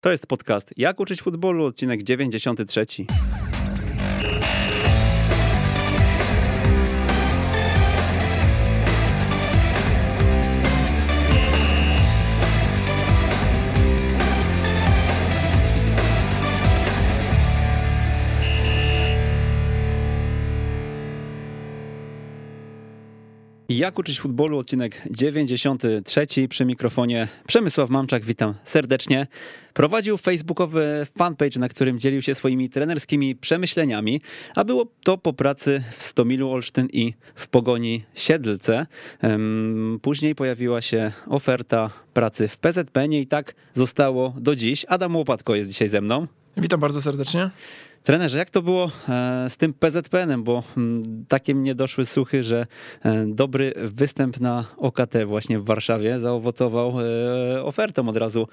To jest podcast Jak uczyć futbolu, odcinek 93. Jak uczyć futbolu, odcinek 93 przy mikrofonie Przemysław Mamczak, witam serdecznie. Prowadził facebookowy fanpage, na którym dzielił się swoimi trenerskimi przemyśleniami, a było to po pracy w Stomilu Olsztyn i w Pogoni Siedlce. Później pojawiła się oferta pracy w PZPN i tak zostało do dziś. Adam Łopatko jest dzisiaj ze mną. Witam bardzo serdecznie. Trenerze, jak to było e, z tym PZPN-em, bo mm, takie mnie doszły słuchy, że e, dobry występ na OKT właśnie w Warszawie zaowocował e, ofertą od razu.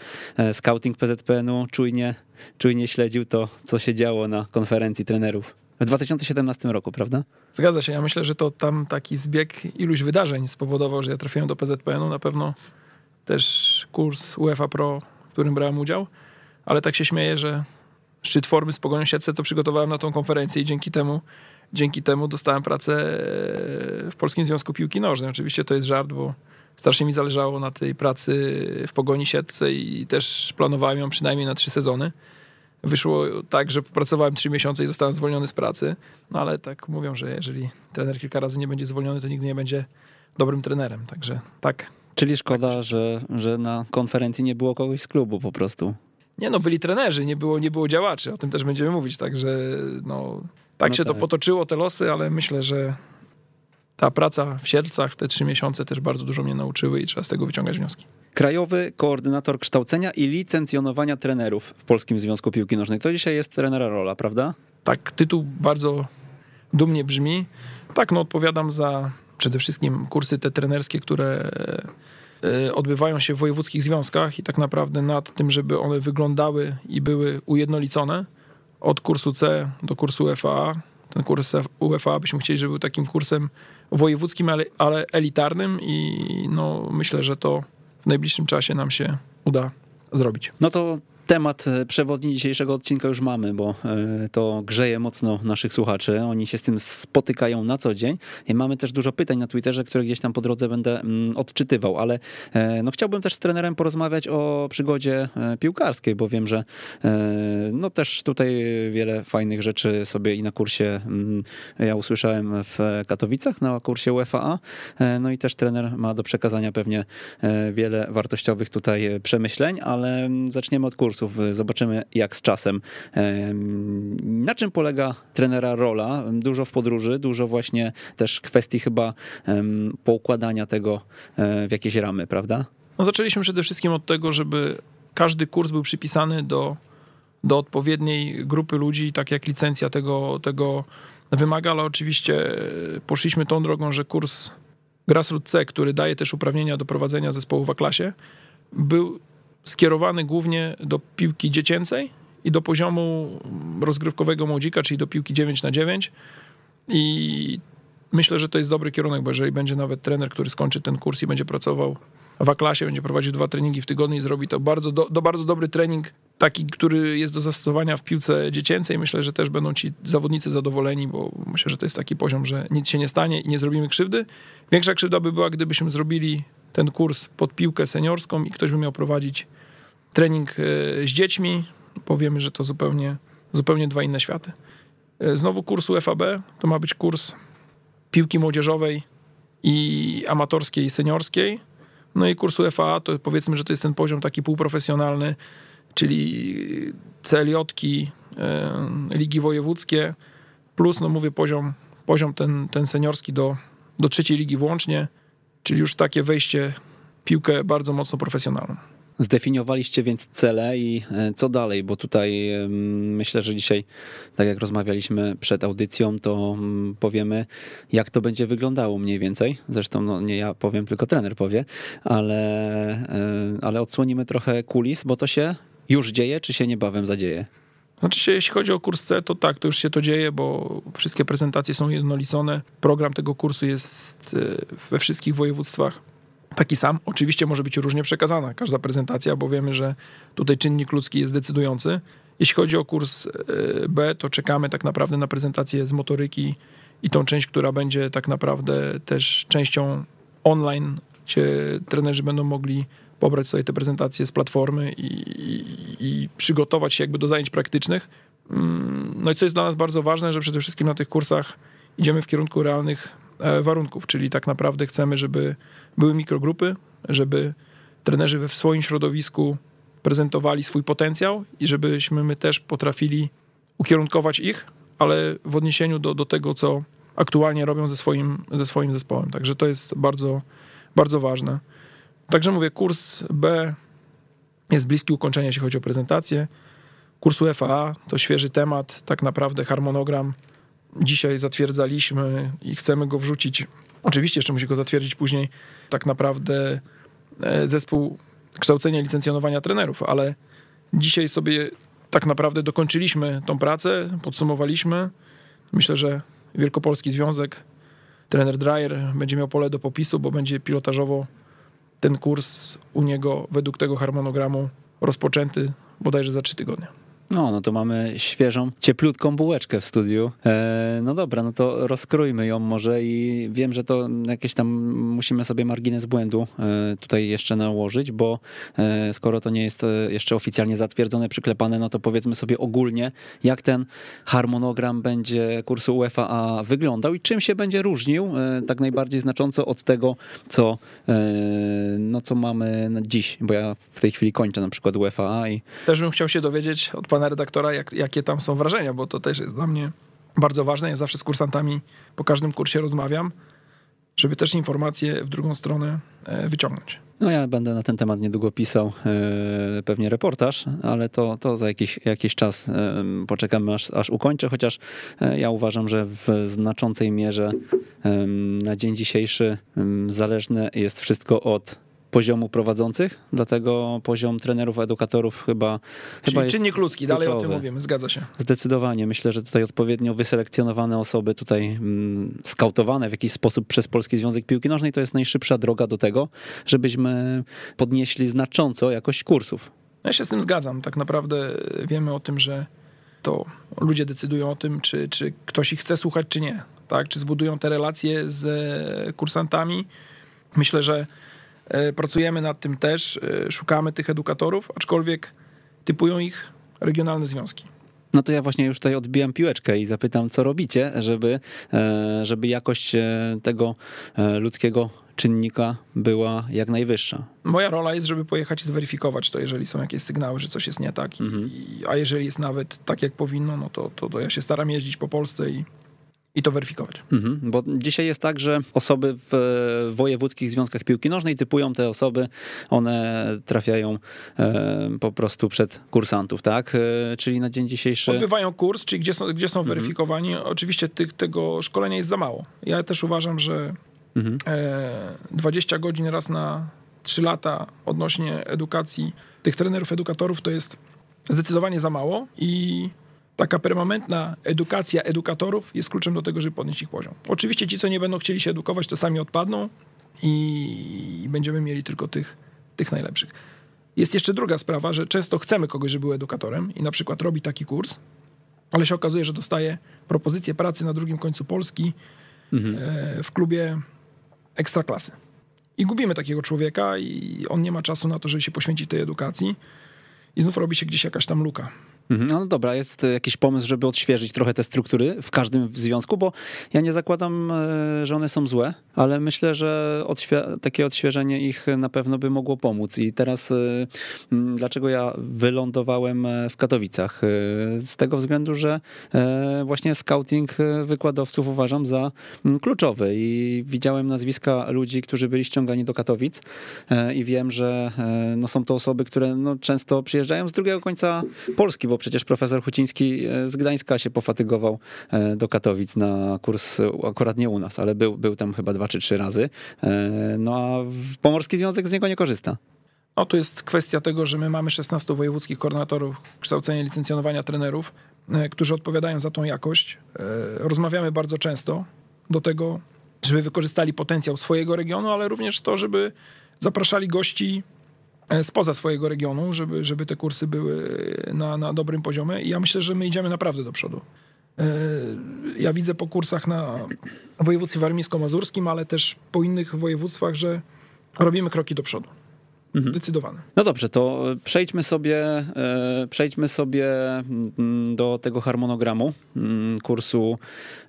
Scouting PZPN-u czujnie, czujnie śledził to, co się działo na konferencji trenerów. W 2017 roku, prawda? Zgadza się. Ja myślę, że to tam taki zbieg iluś wydarzeń spowodował, że ja trafiłem do PZPN-u. Na pewno też kurs UEFA Pro, w którym brałem udział, ale tak się śmieję, że szczyt formy z Pogonią Siedlce to przygotowałem na tą konferencję i dzięki temu, dzięki temu dostałem pracę w Polskim Związku Piłki Nożnej. Oczywiście to jest żart, bo strasznie mi zależało na tej pracy w Pogoni Siedlce i też planowałem ją przynajmniej na trzy sezony. Wyszło tak, że popracowałem trzy miesiące i zostałem zwolniony z pracy, no ale tak mówią, że jeżeli trener kilka razy nie będzie zwolniony, to nigdy nie będzie dobrym trenerem, także tak. Czyli szkoda, tak. że, że na konferencji nie było kogoś z klubu po prostu. Nie no, byli trenerzy, nie było, nie było działaczy, o tym też będziemy mówić, także no, tak no się tak. to potoczyło, te losy, ale myślę, że ta praca w Siedlcach, te trzy miesiące też bardzo dużo mnie nauczyły i trzeba z tego wyciągać wnioski. Krajowy koordynator kształcenia i licencjonowania trenerów w Polskim Związku Piłki Nożnej. To dzisiaj jest trenera rola, prawda? Tak, tytuł bardzo dumnie brzmi. Tak, no odpowiadam za przede wszystkim kursy te trenerskie, które odbywają się w wojewódzkich związkach i tak naprawdę nad tym, żeby one wyglądały i były ujednolicone od kursu C do kursu UFA. Ten kurs UFA byśmy chcieli, żeby był takim kursem wojewódzkim, ale, ale elitarnym i no, myślę, że to w najbliższym czasie nam się uda zrobić. No to temat e, przewodni dzisiejszego odcinka już mamy, bo e, to grzeje mocno naszych słuchaczy. Oni się z tym spotykają na co dzień. I mamy też dużo pytań na Twitterze, które gdzieś tam po drodze będę mm, odczytywał, ale e, no, chciałbym też z trenerem porozmawiać o przygodzie piłkarskiej, bo wiem, że no też tutaj wiele fajnych rzeczy sobie i na kursie mm, ja usłyszałem w Katowicach, na kursie UEFA, no i też trener ma do przekazania pewnie wiele wartościowych tutaj przemyśleń, ale mm, zaczniemy od kursu Zobaczymy, jak z czasem. Na czym polega trenera rola? Dużo w podróży, dużo właśnie też kwestii chyba poukładania tego e, w jakieś ramy, prawda? No zaczęliśmy przede wszystkim od tego, żeby każdy kurs był przypisany do, do odpowiedniej grupy ludzi, tak jak licencja tego, tego wymaga, ale oczywiście poszliśmy tą drogą, że kurs Grassroot C, który daje też uprawnienia do prowadzenia zespołu w klasie, był skierowany głównie do piłki dziecięcej i do poziomu rozgrywkowego młodzika, czyli do piłki 9 na 9 i myślę, że to jest dobry kierunek, bo jeżeli będzie nawet trener, który skończy ten kurs i będzie pracował w A-klasie, będzie prowadził dwa treningi w tygodniu i zrobi to bardzo, do, do bardzo dobry trening, taki, który jest do zastosowania w piłce dziecięcej. Myślę, że też będą ci zawodnicy zadowoleni, bo myślę, że to jest taki poziom, że nic się nie stanie i nie zrobimy krzywdy. Większa krzywda by była, gdybyśmy zrobili ten kurs pod piłkę seniorską i ktoś by miał prowadzić trening e, z dziećmi, powiemy, że to zupełnie, zupełnie dwa inne światy. E, znowu kurs UFAB to ma być kurs piłki młodzieżowej i amatorskiej i seniorskiej. No i kurs UFA to powiedzmy, że to jest ten poziom taki półprofesjonalny, czyli CLJ, e, ligi wojewódzkie, plus, no mówię, poziom, poziom ten, ten seniorski do, do trzeciej ligi włącznie, czyli już takie wejście piłkę bardzo mocno profesjonalną. Zdefiniowaliście więc cele i e, co dalej, bo tutaj myślę, że dzisiaj, tak jak rozmawialiśmy przed audycją, to mm, powiemy, jak to będzie wyglądało mniej więcej. Zresztą no, nie ja powiem, tylko trener powie, ale, e, ale odsłonimy trochę kulis, bo to się już dzieje, czy się niebawem zadzieje? Znaczy jeśli chodzi o kurs C, to tak, to już się to dzieje, bo wszystkie prezentacje są jednolicone. Program tego kursu jest e, we wszystkich województwach taki sam. Oczywiście może być różnie przekazana każda prezentacja, bo wiemy, że tutaj czynnik ludzki jest decydujący. Jeśli chodzi o kurs e, B, to czekamy tak naprawdę na prezentację z motoryki i tą część, która będzie tak naprawdę też częścią online, gdzie trenerzy będą mogli pobrać sobie te prezentacje z platformy i, i, i przygotować się jakby do zajęć praktycznych. Mm, no i co jest dla nas bardzo ważne, że przede wszystkim na tych kursach idziemy w kierunku realnych warunków, czyli tak naprawdę chcemy, żeby były mikrogrupy, żeby trenerzy we swoim środowisku prezentowali swój potencjał i żebyśmy my też potrafili ukierunkować ich, ale w odniesieniu do, do tego, co aktualnie robią ze swoim, ze swoim zespołem. Także to jest bardzo, bardzo ważne. Także mówię, kurs B jest bliski ukończenia, jeśli chodzi o prezentację. Kurs UFA to świeży temat, tak naprawdę harmonogram dzisiaj zatwierdzaliśmy i chcemy go wrzucić. Oczywiście jeszcze musi go zatwierdzić później tak naprawdę e, zespół kształcenia i licencjonowania trenerów, ale dzisiaj sobie tak naprawdę dokończyliśmy tą pracę, podsumowaliśmy. Myślę, że Wielkopolski Związek, trener Dreyer będzie miał pole do popisu, bo będzie pilotażowo ten kurs u niego według tego harmonogramu rozpoczęty bodajże za trzy tygodnie. No, no to mamy świeżą, cieplutką bułeczkę w studiu. E, no dobra, no to rozkrójmy ją może i wiem, że to jakieś tam musimy sobie margines błędu e, tutaj jeszcze nałożyć, bo e, skoro to nie jest e, jeszcze oficjalnie zatwierdzone, przyklepane, no to powiedzmy sobie ogólnie, jak ten harmonogram będzie kursu UEFA wyglądał i czym się będzie różnił e, tak najbardziej znacząco od tego, co, e, no, co mamy dziś, bo ja w tej chwili kończę na przykład UEFA i... Też bym chciał się dowiedzieć od pana redaktora, jak, jakie tam są wrażenia, bo to też jest dla mnie bardzo ważne. Ja zawsze z kursantami po każdym kursie rozmawiam, żeby też informacje w drugą stronę e, wyciągnąć. No ja będę na ten temat niedługo pisał e, pewnie reportaż, ale to, to za jakiś, jakiś czas e, poczekamy aż, aż ukończę, chociaż ja uważam, że w znaczącej mierze na dzień dzisiejszy zależne jest wszystko od poziomu prowadzących, dlatego poziom trenerów, edukatorów chyba, Czyli chyba czynnik ludzki, dalej o tym mówimy, zgadza się. Zdecydowanie. Myślę, że tutaj odpowiednio wyselekcjonowane osoby, tutaj mm, skautowane w jakiś sposób przez Polski Związek Piłki Nożnej, to jest najszybsza droga do tego, żebyśmy podnieśli znacząco jakość kursów. Ja się z tym zgadzam. Tak naprawdę wiemy o tym, że to ludzie decydują o tym, czy, czy ktoś ich chce słuchać, czy nie. Tak? Czy zbudują te relacje z kursantami. Myślę, że pracujemy nad tym też, e, szukamy tych edukatorów, aczkolwiek typują ich regionalne związki. No to ja właśnie już tutaj odbijam piłeczkę i zapytam, co robicie, żeby, e, żeby jakość tego ludzkiego czynnika była jak najwyższa. Moja rola jest, żeby pojechać i zweryfikować to, jeżeli są jakieś sygnały, że coś jest nie tak. Mhm. I, a jeżeli jest nawet tak, jak powinno, no to, to, to ja się staram jeździć po Polsce i i to weryfikować. Mhm, bo dzisiaj jest tak, że osoby w wojewódzkich związkach piłki nożnej typują te osoby, one trafiają e, po prostu przed kursantów, tak? E, czyli na dzień dzisiejszy... Odbywają kurs, czyli gdzie są, gdzie są mhm. weryfikowani. Oczywiście tych, tego szkolenia jest za mało. Ja też uważam, że mhm. e, 20 godzin raz na 3 lata odnośnie edukacji tych trenerów, edukatorów to jest zdecydowanie za mało i taka permanentna edukacja edukatorów jest kluczem do tego, żeby podnieść ich poziom. Oczywiście ci, co nie będą chcieli się edukować, to sami odpadną i będziemy mieli tylko tych, tych najlepszych. Jest jeszcze druga sprawa, że często chcemy kogoś, żeby był edukatorem i na przykład robi taki kurs, ale się okazuje, że dostaje propozycję pracy na drugim końcu Polski mhm. E, w klubie ekstraklasy. I gubimy takiego człowieka i on nie ma czasu na to, żeby się poświęcić tej edukacji i znów robi się gdzieś jakaś tam luka. Mhm. No dobra, jest jakiś pomysł, żeby odświeżyć trochę te struktury w każdym związku, bo ja nie zakładam, e, że one są złe, ale myślę, że odświe takie odświeżenie ich na pewno by mogło pomóc. I teraz e, dlaczego ja wylądowałem e, w Katowicach? Z tego względu, że właśnie scouting wykładowców uważam za kluczowy i widziałem nazwiska ludzi, którzy byli ściągani do Katowic i wiem, że no, są to osoby, które no, często przyjeżdżają z drugiego końca Polski, bo przecież profesor Huciński e, z Gdańska się pofatygował e, do Katowic na kurs, akurat nie u nas, ale był, był tam chyba dwa czy trzy razy. E, no a Pomorski Związek z niego nie korzysta. No to jest kwestia tego, że my mamy 16 wojewódzkich koordynatorów kształcenia i licencjonowania trenerów, którzy odpowiadają za tą jakość. Rozmawiamy bardzo często. Do tego żeby wykorzystali potencjał swojego regionu, ale również to, żeby zapraszali gości e, spoza swojego regionu, żeby, żeby te kursy były na, na dobrym poziomie. I ja myślę, że my idziemy naprawdę do przodu. E, ja widzę po kursach na województwie warmińsko-mazurskim, ale też po innych województwach, że robimy kroki do przodu. Mhm. Zdecydowane. No dobrze, to przejdźmy sobie, e, przejdźmy sobie mm, do tego harmonogramu mm, kursu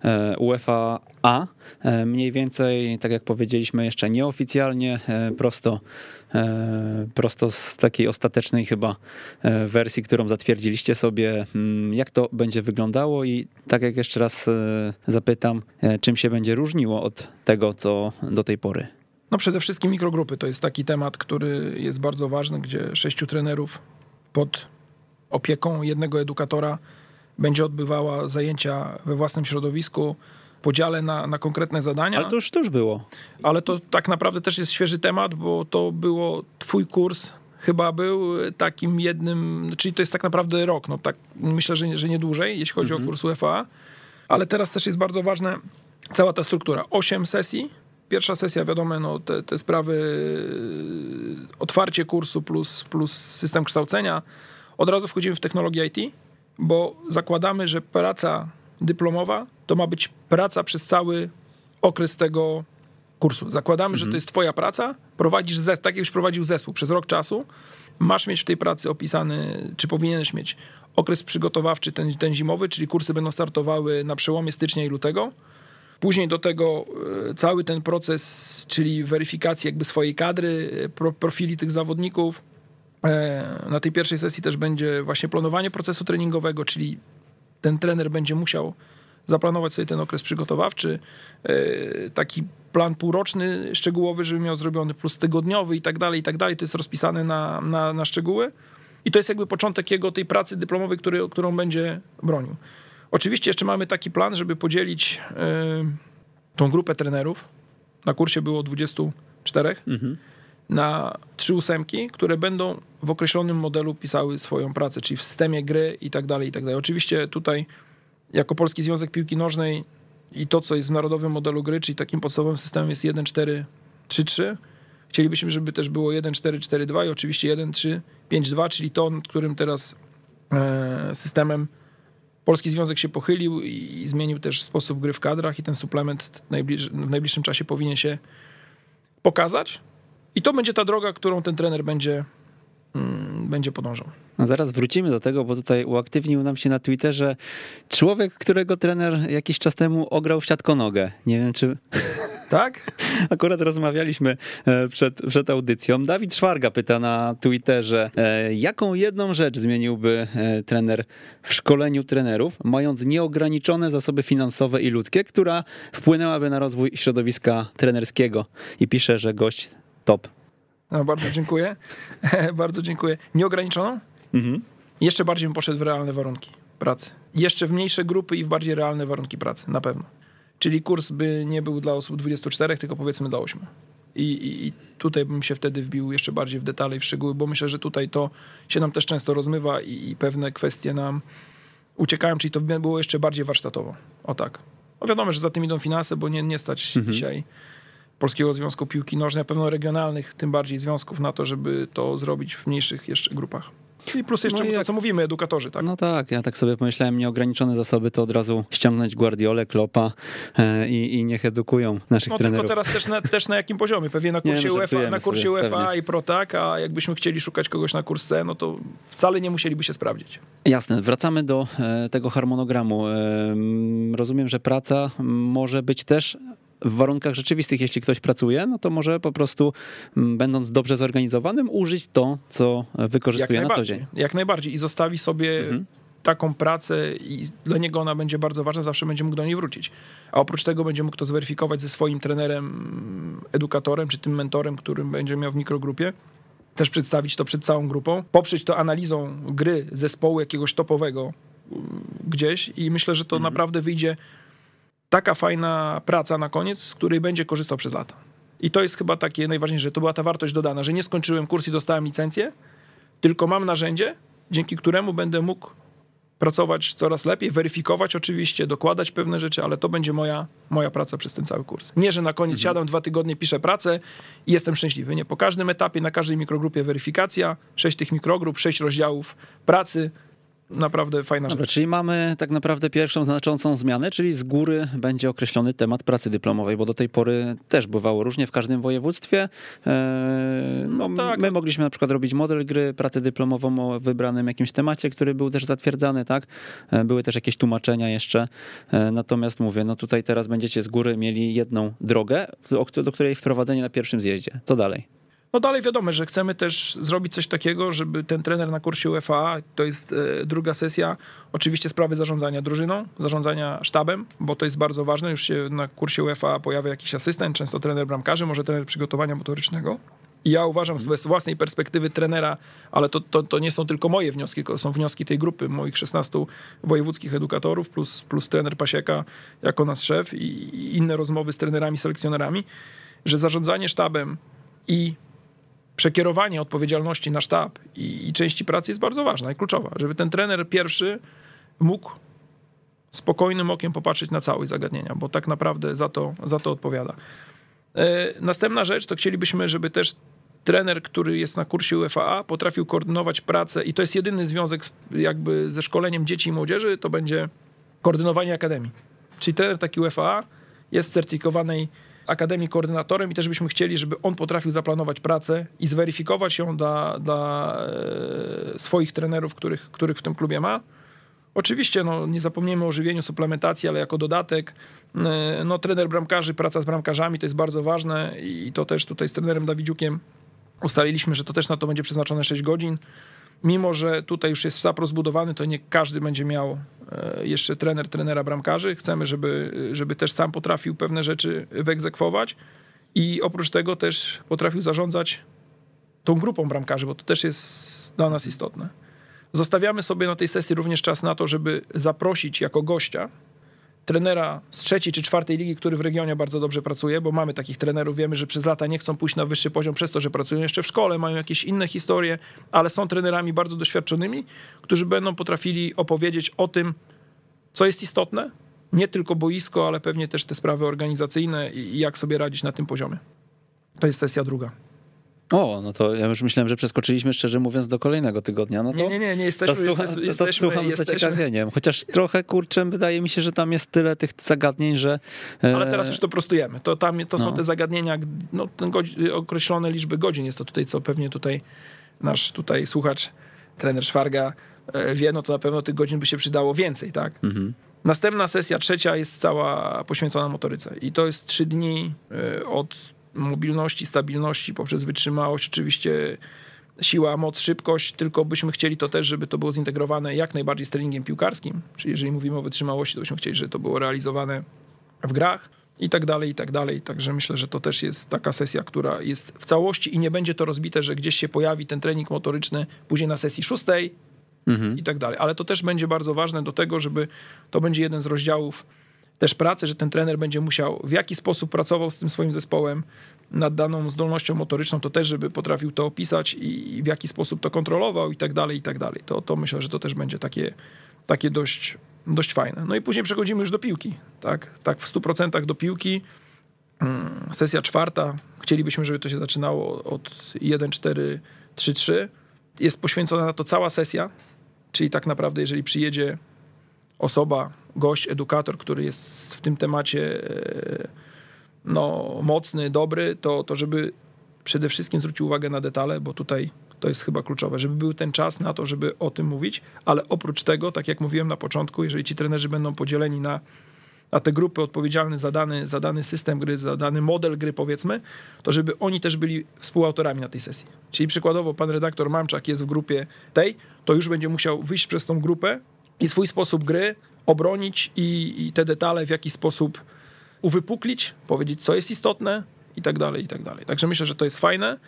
e, UEFA A. Mniej więcej, tak jak powiedzieliśmy, jeszcze nieoficjalnie, prosto prosto z takiej ostatecznej chyba wersji, którą zatwierdziliście sobie, mm, jak to będzie wyglądało? I tak jak jeszcze raz zapytam, czym się będzie różniło od tego, co do tej pory. No przede wszystkim mikrogrupy. To jest taki temat, który jest bardzo ważny, gdzie sześciu trenerów pod opieką jednego edukatora będzie odbywała zajęcia we własnym środowisku, podziale na, na konkretne zadania. Ale to już, to już było. Ale to tak naprawdę też jest świeży temat, bo to było twój kurs, chyba był takim jednym, czyli to jest tak naprawdę rok, no tak myślę, że, że nie dłużej, jeśli chodzi mhm. o kurs UEFA, ale teraz też jest bardzo ważna cała ta struktura. Osiem sesji, pierwsza sesja, wiadomo, no, te, te sprawy, y, otwarcie kursu plus, plus system kształcenia. Od razu wchodzimy w technologię IT, bo zakładamy, że praca dyplomowa to ma być praca przez cały okres tego kursu. Zakładamy, mhm. że to jest twoja praca, prowadzisz, zespół, tak jakbyś prowadził zespół przez rok czasu, masz mieć w tej pracy opisany, czy powinieneś mieć okres przygotowawczy, ten, ten zimowy, czyli kursy będą startowały na przełomie stycznia i lutego, Później do tego e, cały ten proces, czyli weryfikacji jakby swojej kadry, e, profili tych zawodników. E, na tej pierwszej sesji też będzie właśnie planowanie procesu treningowego, czyli ten trener będzie musiał zaplanować sobie ten okres przygotowawczy, taki plan półroczny, szczegółowy, żeby miał zrobiony, plus tygodniowy i tak dalej, i tak dalej. To jest rozpisane na, na, na szczegóły. I to jest jakby początek jego tej pracy dyplomowej, który, którą będzie bronił. Oczywiście jeszcze mamy taki plan, żeby podzielić y, tą grupę trenerów. Na kursie było 24. Mhm. Na trzy ósemki, które będą w określonym modelu pisały swoją pracę, czyli w systemie gry i tak dalej, i tak dalej. Oczywiście tutaj jako Polski Związek Piłki Nożnej i to, co jest w narodowym modelu gry, czyli takim podstawowym systemem jest 1-4-3-3. Chcielibyśmy, żeby też było 1-4-4-2 i oczywiście 1-3-5-2, czyli to, którym teraz e, systemem Polski Związek się pochylił i zmienił też sposób gry w kadrach i ten suplement w najbliższym czasie powinien się pokazać. I to będzie ta droga, którą ten trener będzie, mm, będzie podążał. No zaraz wrócimy do tego, bo tutaj uaktywnił nam się na Twitterze człowiek, którego trener jakiś czas temu ograł w siatkonogę. Nie wiem, czy... Tak? Akurat rozmawialiśmy e, przed, przed audycją. Dawid Szwarga pyta na Twitterze, e, jaką jedną rzecz zmieniłby e, trener w szkoleniu trenerów, mając nieograniczone zasoby finansowe i ludzkie, która wpłynęłaby na rozwój środowiska trenerskiego. I pisze, że gość top. No, bardzo dziękuję. bardzo dziękuję. Nieograniczoną? Mhm. Jeszcze bardziej bym poszedł w realne warunki pracy. Jeszcze w mniejsze grupy i w bardziej realne warunki pracy, na pewno. Czyli kurs by nie był dla osób 24, tylko powiedzmy dla 8. I, i, I, tutaj bym się wtedy wbił jeszcze bardziej w detale i w szczegóły, bo myślę, że tutaj to się nam też często rozmywa i, i pewne kwestie nam uciekają, czyli to by było jeszcze bardziej warsztatowo. O tak. No wiadomo, że za tym idą finanse, bo nie, nie stać mhm. dzisiaj Polskiego Związku Piłki Nożnej, a pewno regionalnych, tym bardziej związków na to, żeby to zrobić w mniejszych jeszcze grupach. I plus jeszcze no to, co mówimy, edukatorzy, tak? No tak, ja tak sobie pomyślałem, nieograniczone zasoby to od razu ściągnąć Guardiolę, Klopa e, i, i niech edukują naszych no, trenerów. No tylko teraz też na, też na jakim poziomie? Pewnie na kursie nie, UEFA, na kursie sobie, UEFA i Pro tak, a jakbyśmy chcieli szukać kogoś na kurs C, no to wcale nie musieliby się sprawdzić. Jasne, wracamy do e, tego harmonogramu. E, rozumiem, że praca może być też w warunkach rzeczywistych, jeśli ktoś pracuje, no to może po prostu, mm, będąc dobrze zorganizowanym, użyć to, co wykorzystuje na co dzień. Jak najbardziej i zostawi sobie mhm. taką pracę i dla niego ona będzie bardzo ważna, zawsze będzie mógł do niej wrócić. A oprócz tego będzie mógł to zweryfikować ze swoim trenerem, edukatorem, czy tym mentorem, którym będzie miał w mikrogrupie też przedstawić to przed całą grupą, poprzeć to analizą gry zespołu jakiegoś topowego mm, gdzieś i myślę, że to mhm. naprawdę wyjdzie taka fajna praca na koniec, z której będzie korzystał przez lata. I to jest chyba takie najważniejsze, że to była ta wartość dodana, że nie skończyłem kurs i dostałem licencję, tylko mam narzędzie, dzięki któremu będę mógł pracować coraz lepiej, weryfikować oczywiście, dokładać pewne rzeczy, ale to będzie moja, moja praca przez ten cały kurs. Nie, że na koniec mhm. siadam dwa tygodnie, piszę pracę i jestem szczęśliwy. Nie, po każdym etapie, na każdej mikrogrupie weryfikacja, sześć tych mikrogrup, sześć rozdziałów pracy, naprawdę fajna Dobra, rzecz. Czyli mamy tak naprawdę pierwszą znaczącą zmianę, czyli z góry będzie określony temat pracy dyplomowej, bo do tej pory też bywało różnie w każdym województwie. E, no, no tak. My mogliśmy na przykład robić model gry, pracę dyplomową o wybranym jakimś temacie, który był też zatwierdzany, tak? E, były też jakieś tłumaczenia jeszcze. E, natomiast mówię, no tutaj teraz będziecie z góry mieli jedną drogę, do której wprowadzenie na pierwszym zjeździe. Co dalej? No dalej wiadomo, że chcemy też zrobić coś takiego, żeby ten trener na kursie UEFA, to jest e, druga sesja, oczywiście sprawy zarządzania drużyną, zarządzania sztabem, bo to jest bardzo ważne. Już się na kursie UEFA pojawia jakiś asystent, często trener bramkarzy, może trener przygotowania motorycznego. I ja uważam z własnej perspektywy trenera, ale to, to, to nie są tylko moje wnioski, to są wnioski tej grupy, moich 16 wojewódzkich edukatorów, plus, plus trener Pasieka jako nasz szef i inne rozmowy z trenerami, selekcjonerami, że zarządzanie sztabem i przekierowanie odpowiedzialności na sztab i, i części pracy jest bardzo ważna i kluczowa, żeby ten trener pierwszy mógł spokojnym okiem popatrzeć na całość zagadnienia, bo tak naprawdę za to, za to odpowiada. E, następna rzecz to chcielibyśmy, żeby też trener, który jest na kursie UFA, potrafił koordynować pracę i to jest jedyny związek z, jakby ze szkoleniem dzieci i młodzieży, to będzie koordynowanie akademii. Czyli trener taki UFA jest w certyfikowanej Akademii koordynatorem i też byśmy chcieli, żeby on potrafił zaplanować pracę i zweryfikować ją dla, dla e, swoich trenerów, których, których w tym klubie ma. Oczywiście no, nie zapomniemy o żywieniu, suplementacji, ale jako dodatek e, no, trener bramkarzy, praca z bramkarzami to jest bardzo ważne i to też tutaj z trenerem Dawidziukiem ustaliliśmy, że to też na to będzie przeznaczone 6 godzin mimo że tutaj już jest sztab rozbudowany, to nie każdy będzie miał e, jeszcze trener, trenera bramkarzy. Chcemy, żeby, żeby też sam potrafił pewne rzeczy wyegzekwować i oprócz tego też potrafił zarządzać tą grupą bramkarzy, bo to też jest dla nas istotne. Zostawiamy sobie na tej sesji również czas na to, żeby zaprosić jako gościa trenera z trzeciej czy czwartej ligi, który w regionie bardzo dobrze pracuje, bo mamy takich trenerów, wiemy, że przez lata nie chcą pójść na wyższy poziom przez to, że pracują jeszcze w szkole, mają jakieś inne historie, ale są trenerami bardzo doświadczonymi, którzy będą potrafili opowiedzieć o tym, co jest istotne, nie tylko boisko, ale pewnie też te sprawy organizacyjne i jak sobie radzić na tym poziomie. To jest sesja druga. O, no to ja już myślałem, że przeskoczyliśmy, szczerze mówiąc, do kolejnego tygodnia. No to, nie, nie, nie, nie jesteśmy... To, słucha, jesteśmy, to słucham jesteśmy, z zaciekawieniem. Chociaż trochę, kurczę, wydaje mi się, że tam jest tyle tych zagadnień, że... E, Ale teraz już to prostujemy. To, tam, to no. są te zagadnienia, no, ten godzin, określone liczby godzin jest to tutaj, co pewnie tutaj nasz tutaj słuchacz, trener Szwarga e, wie, no to na pewno tych godzin by się przydało więcej, tak? Mhm. Następna sesja, trzecia, jest cała poświęcona motoryce. I to jest trzy dni e, od mobilności, stabilności, poprzez wytrzymałość, oczywiście siła, moc, szybkość, tylko byśmy chcieli to też, żeby to było zintegrowane jak najbardziej z treningiem piłkarskim, czyli jeżeli mówimy o wytrzymałości, to byśmy chcieli, żeby to było realizowane w grach i tak dalej, i tak dalej. Także myślę, że to też jest taka sesja, która jest w całości i nie będzie to rozbite, że gdzieś się pojawi ten trening motoryczny później na sesji szóstej mhm. i tak dalej. Ale to też będzie bardzo ważne do tego, żeby to będzie jeden z rozdziałów też pracę, że ten trener będzie musiał w jaki sposób pracował z tym swoim zespołem nad daną zdolnością motoryczną, to też, żeby potrafił to opisać i w jaki sposób to kontrolował i tak dalej, i tak dalej. To, to myślę, że to też będzie takie, takie dość, dość fajne. No i później przechodzimy już do piłki, tak, tak w 100% do piłki. Mm, sesja czwarta, chcielibyśmy, żeby to się zaczynało od 1-4-3-3. Jest poświęcona na to cała sesja, czyli tak naprawdę, jeżeli przyjedzie osoba, gość, edukator, który jest w tym temacie e, no, mocny, dobry, to, to żeby przede wszystkim zwrócił uwagę na detale, bo tutaj to jest chyba kluczowe, żeby był ten czas na to, żeby o tym mówić, ale oprócz tego, tak jak mówiłem na początku, jeżeli ci trenerzy będą podzieleni na, na te grupy odpowiedzialne za dany, za dany system gry, za dany model gry powiedzmy, to żeby oni też byli współautorami na tej sesji. Czyli przykładowo pan redaktor Mamczak jest w grupie tej, to już będzie musiał wyjść przez tą grupę i swój sposób gry obronić i, i te detale w jakiś sposób uwypuklić, powiedzieć, co jest istotne i tak dalej, i tak dalej. Także myślę, że to jest fajne.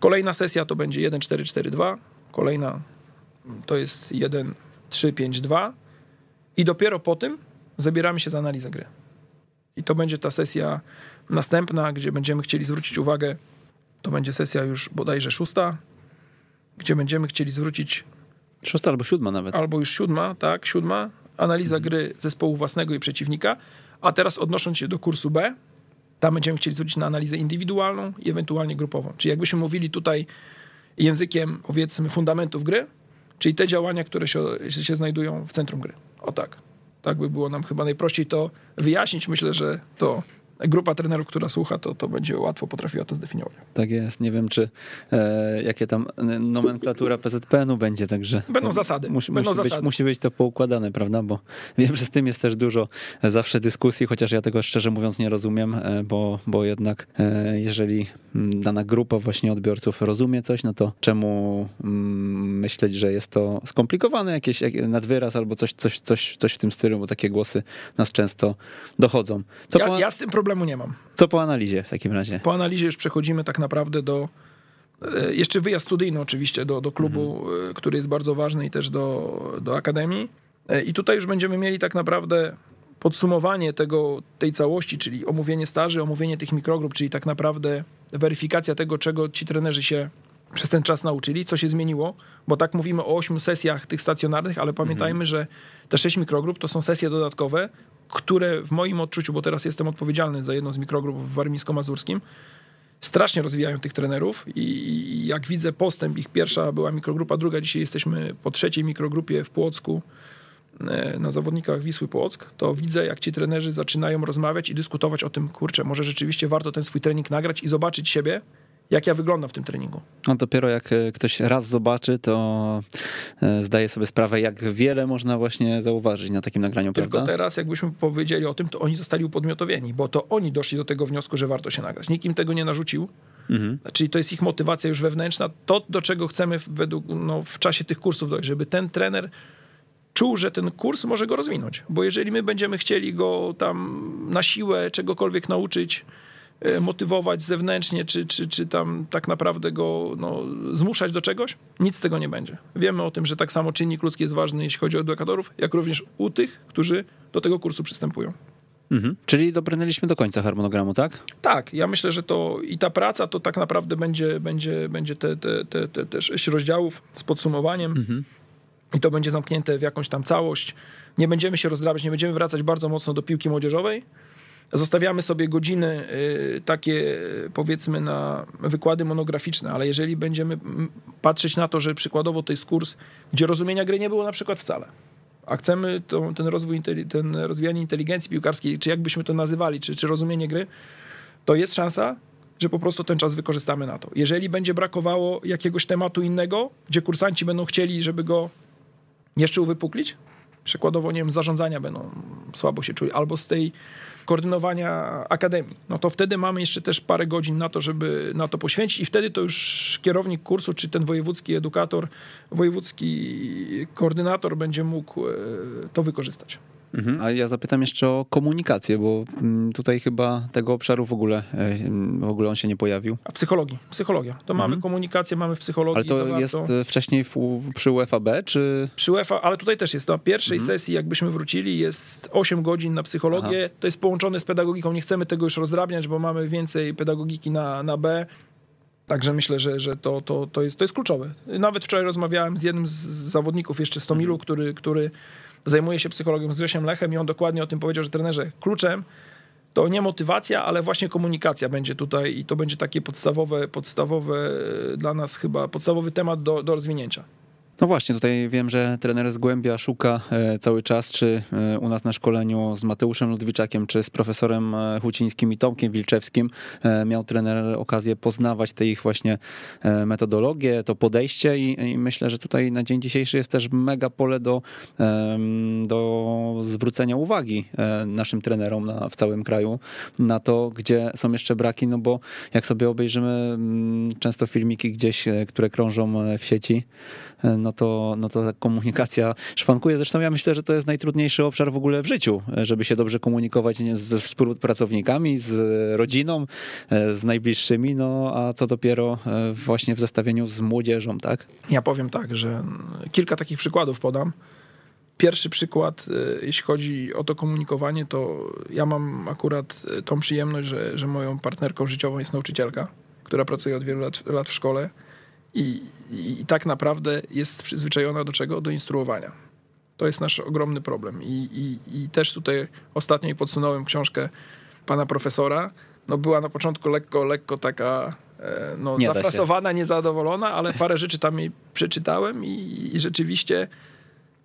Kolejna sesja to będzie 1-4-4-2, kolejna to jest 1-3-5-2 i dopiero po tym zabieramy się za analizę gry. I to będzie ta sesja następna, gdzie będziemy chcieli zwrócić uwagę, to będzie sesja już bodajże szósta, gdzie będziemy chcieli zwrócić Szósta albo siódma nawet. Albo już siódma, tak, siódma. Analiza mhm. gry zespołu własnego i przeciwnika. A teraz odnosząc się do kursu B, tam będziemy chcieli zwrócić na analizę indywidualną i ewentualnie grupową. Czyli jakbyśmy mówili tutaj językiem, powiedzmy, fundamentów gry, czyli te działania, które się, się znajdują w centrum gry. O tak. Tak by było nam chyba najprościej to wyjaśnić. Myślę, że to grupa trenerów, która słucha, to, to będzie łatwo potrafiła to zdefiniować. Tak jest. Nie wiem, czy e, jakie tam nomenklatura PZPN-u będzie, także... Będą zasady. Musi, Będą musi, zasady. Być, musi być to poukładane, prawda? Bo wiem, że z tym jest też dużo zawsze dyskusji, chociaż ja tego szczerze mówiąc nie rozumiem, e, bo, bo jednak e, jeżeli dana grupa właśnie odbiorców rozumie coś, no to czemu mm, myśleć, że jest to skomplikowane, jakiś nadwyraz albo coś, coś, coś, coś w tym stylu, bo takie głosy nas często dochodzą. Co ja, ja z tym problemem problemu nie mam. Co po analizie w takim razie? Po analizie już przechodzimy tak naprawdę do e, jeszcze wyjazd studyjny oczywiście do, do klubu, mhm. Który jest bardzo ważny i też do, do akademii. E, I tutaj już będziemy mieli tak naprawdę podsumowanie tego, tej całości, czyli omówienie staży, omówienie tych mikrogrup, czyli tak naprawdę weryfikacja tego, czego ci trenerzy się przez ten czas nauczyli, co się zmieniło, bo tak mówimy o ośmiu sesjach tych stacjonarnych, ale pamiętajmy, mhm. że te sześć mikrogrup to są sesje dodatkowe, które w moim odczuciu, bo teraz jestem odpowiedzialny za jedną z mikrogrup w warmińsko-mazurskim, strasznie rozwijają tych trenerów i jak widzę postęp, ich pierwsza była mikrogrupa, druga, dzisiaj jesteśmy po trzeciej mikrogrupie w Płocku, e, na zawodnikach Wisły Płock, to widzę, jak ci trenerzy zaczynają rozmawiać i dyskutować o tym, kurczę, może rzeczywiście warto ten swój trening nagrać i zobaczyć siebie, jak ja wyglądam w tym treningu. No dopiero jak e, ktoś raz zobaczy, to e, zdaje sobie sprawę, jak wiele można właśnie zauważyć na takim nagraniu, Tylko prawda? teraz, jakbyśmy powiedzieli o tym, to oni zostali upodmiotowieni, bo to oni doszli do tego wniosku, że warto się nagrać. Nikt im tego nie narzucił. Mhm. Czyli to jest ich motywacja już wewnętrzna. To, do czego chcemy według, no, w czasie tych kursów dojść, żeby ten trener czuł, że ten kurs może go rozwinąć. Bo jeżeli my będziemy chcieli go tam na siłę czegokolwiek nauczyć, motywować zewnętrznie, czy, czy, czy tam tak naprawdę go no, zmuszać do czegoś, nic z tego nie będzie. Wiemy o tym, że tak samo czynnik ludzki jest ważny, jeśli chodzi o edukatorów, jak również u tych, którzy do tego kursu przystępują. Mhm. Czyli dobrnęliśmy do końca harmonogramu, tak? Tak, ja myślę, że to i ta praca to tak naprawdę będzie, będzie, będzie te, te, te, te, te sześć rozdziałów z podsumowaniem. Mhm. I to będzie zamknięte w jakąś tam całość. Nie będziemy się rozdrabiać, nie będziemy wracać bardzo mocno do piłki młodzieżowej, Zostawiamy sobie godziny y, takie, powiedzmy, na wykłady monograficzne, ale jeżeli będziemy patrzeć na to, że przykładowo to jest kurs, gdzie rozumienia gry nie było na przykład wcale, a chcemy to, ten rozwój, ten rozwijanie inteligencji piłkarskiej, czy jakbyśmy to nazywali, czy, czy rozumienie gry, to jest szansa, że po prostu ten czas wykorzystamy na to. Jeżeli będzie brakowało jakiegoś tematu innego, gdzie kursanci będą chcieli, żeby go jeszcze uwypuklić, przykładowo, nie wiem, zarządzania będą słabo się czuli, albo z tej koordynowania akademii. No to wtedy mamy jeszcze też parę godzin na to, żeby na to poświęcić i wtedy to już kierownik kursu, czy ten wojewódzki edukator, wojewódzki koordynator będzie mógł e, to wykorzystać. Mhm. A ja zapytam jeszcze o komunikację, bo mm, tutaj chyba tego obszaru w ogóle, e, w ogóle on się nie pojawił. A psychologii, psychologia. To mhm. mamy komunikację, mamy w psychologii. Ale to zawarto. jest e, wcześniej w, przy UFAB, czy? Przy UEFA, ale tutaj też jest. Na pierwszej mhm. sesji, jakbyśmy wrócili, jest 8 godzin na psychologię. Aha. To jest połączone z pedagogiką. Nie chcemy tego już rozdrabniać, bo mamy więcej pedagogiki na, na B. Także myślę, że, że to, to, to, jest, to jest kluczowe. Nawet wczoraj rozmawiałem z jednym z zawodników jeszcze z Tomilu, mhm. który, który zajmuje się psychologią z Grzesiem Lechem i on dokładnie o tym powiedział, że trenerze kluczem to nie motywacja, ale właśnie komunikacja będzie tutaj i to będzie takie podstawowe, podstawowe dla nas chyba, podstawowy temat do, do rozwinięcia. No właśnie, tutaj wiem, że trener z szuka e, cały czas, czy e, u nas na szkoleniu z Mateuszem Ludwiczakiem, czy z profesorem e, Hucińskim i Tomkiem Wilczewskim. Miał trener okazję poznawać te ich właśnie metodologię, to podejście i, i myślę, że tutaj na dzień dzisiejszy jest też mega pole do, do zwrócenia uwagi naszym trenerom na, w całym kraju na to, gdzie są jeszcze braki, no bo jak sobie obejrzymy mm, często filmiki gdzieś, które krążą w sieci, no to, no to komunikacja szwankuje. Zresztą ja myślę, że to jest najtrudniejszy obszar w ogóle w życiu, żeby się dobrze komunikować ze współpracownikami, z rodziną, z najbliższymi, no a co dopiero e, właśnie w zestawieniu z młodzieżą, tak? Ja powiem tak, że kilka takich przykładów podam. Pierwszy przykład, e, jeśli chodzi o to komunikowanie, to ja mam akurat e, tą przyjemność, że, że moją partnerką życiową jest nauczycielka, która pracuje od wielu lat, lat w szkole i, i, tak naprawdę jest przyzwyczajona do czego? Do instruowania. To jest nasz ogromny problem. I, i, I też tutaj ostatnio podsunąłem książkę pana profesora. No była na początku lekko, lekko taka e, no, Nie zafrasowana, niezadowolona, ale parę rzeczy tam jej przeczytałem i, i rzeczywiście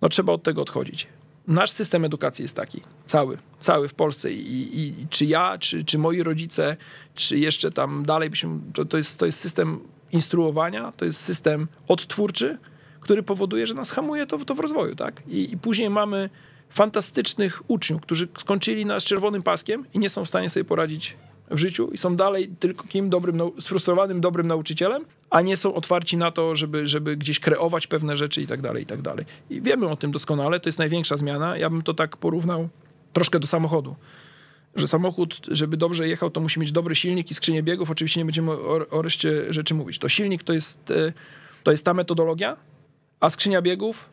no, trzeba od tego odchodzić. Nasz system edukacji jest taki, cały, cały w Polsce i, i czy ja, czy, czy moi rodzice, czy jeszcze tam dalej, byśmy, to, to, jest, to jest system instruowania, to jest system odtwórczy, który powoduje, że nas hamuje to, to w rozwoju, tak? I, I później mamy fantastycznych uczniów, którzy skończyli nas czerwonym paskiem i nie są w stanie sobie poradzić w życiu i są dalej tylko kim dobrym, sfrustrowanym, dobrym nauczycielem, a nie są otwarci na to, żeby, żeby gdzieś kreować pewne rzeczy i tak dalej, i tak dalej. I wiemy o tym doskonale, to jest największa zmiana. Ja bym to tak porównał troszkę do samochodu. Że samochód, żeby dobrze jechał, to musi mieć dobry silnik i skrzynię biegów. Oczywiście nie będziemy o, o reszcie rzeczy mówić. To silnik to jest, e, to jest ta metodologia, a skrzynia biegów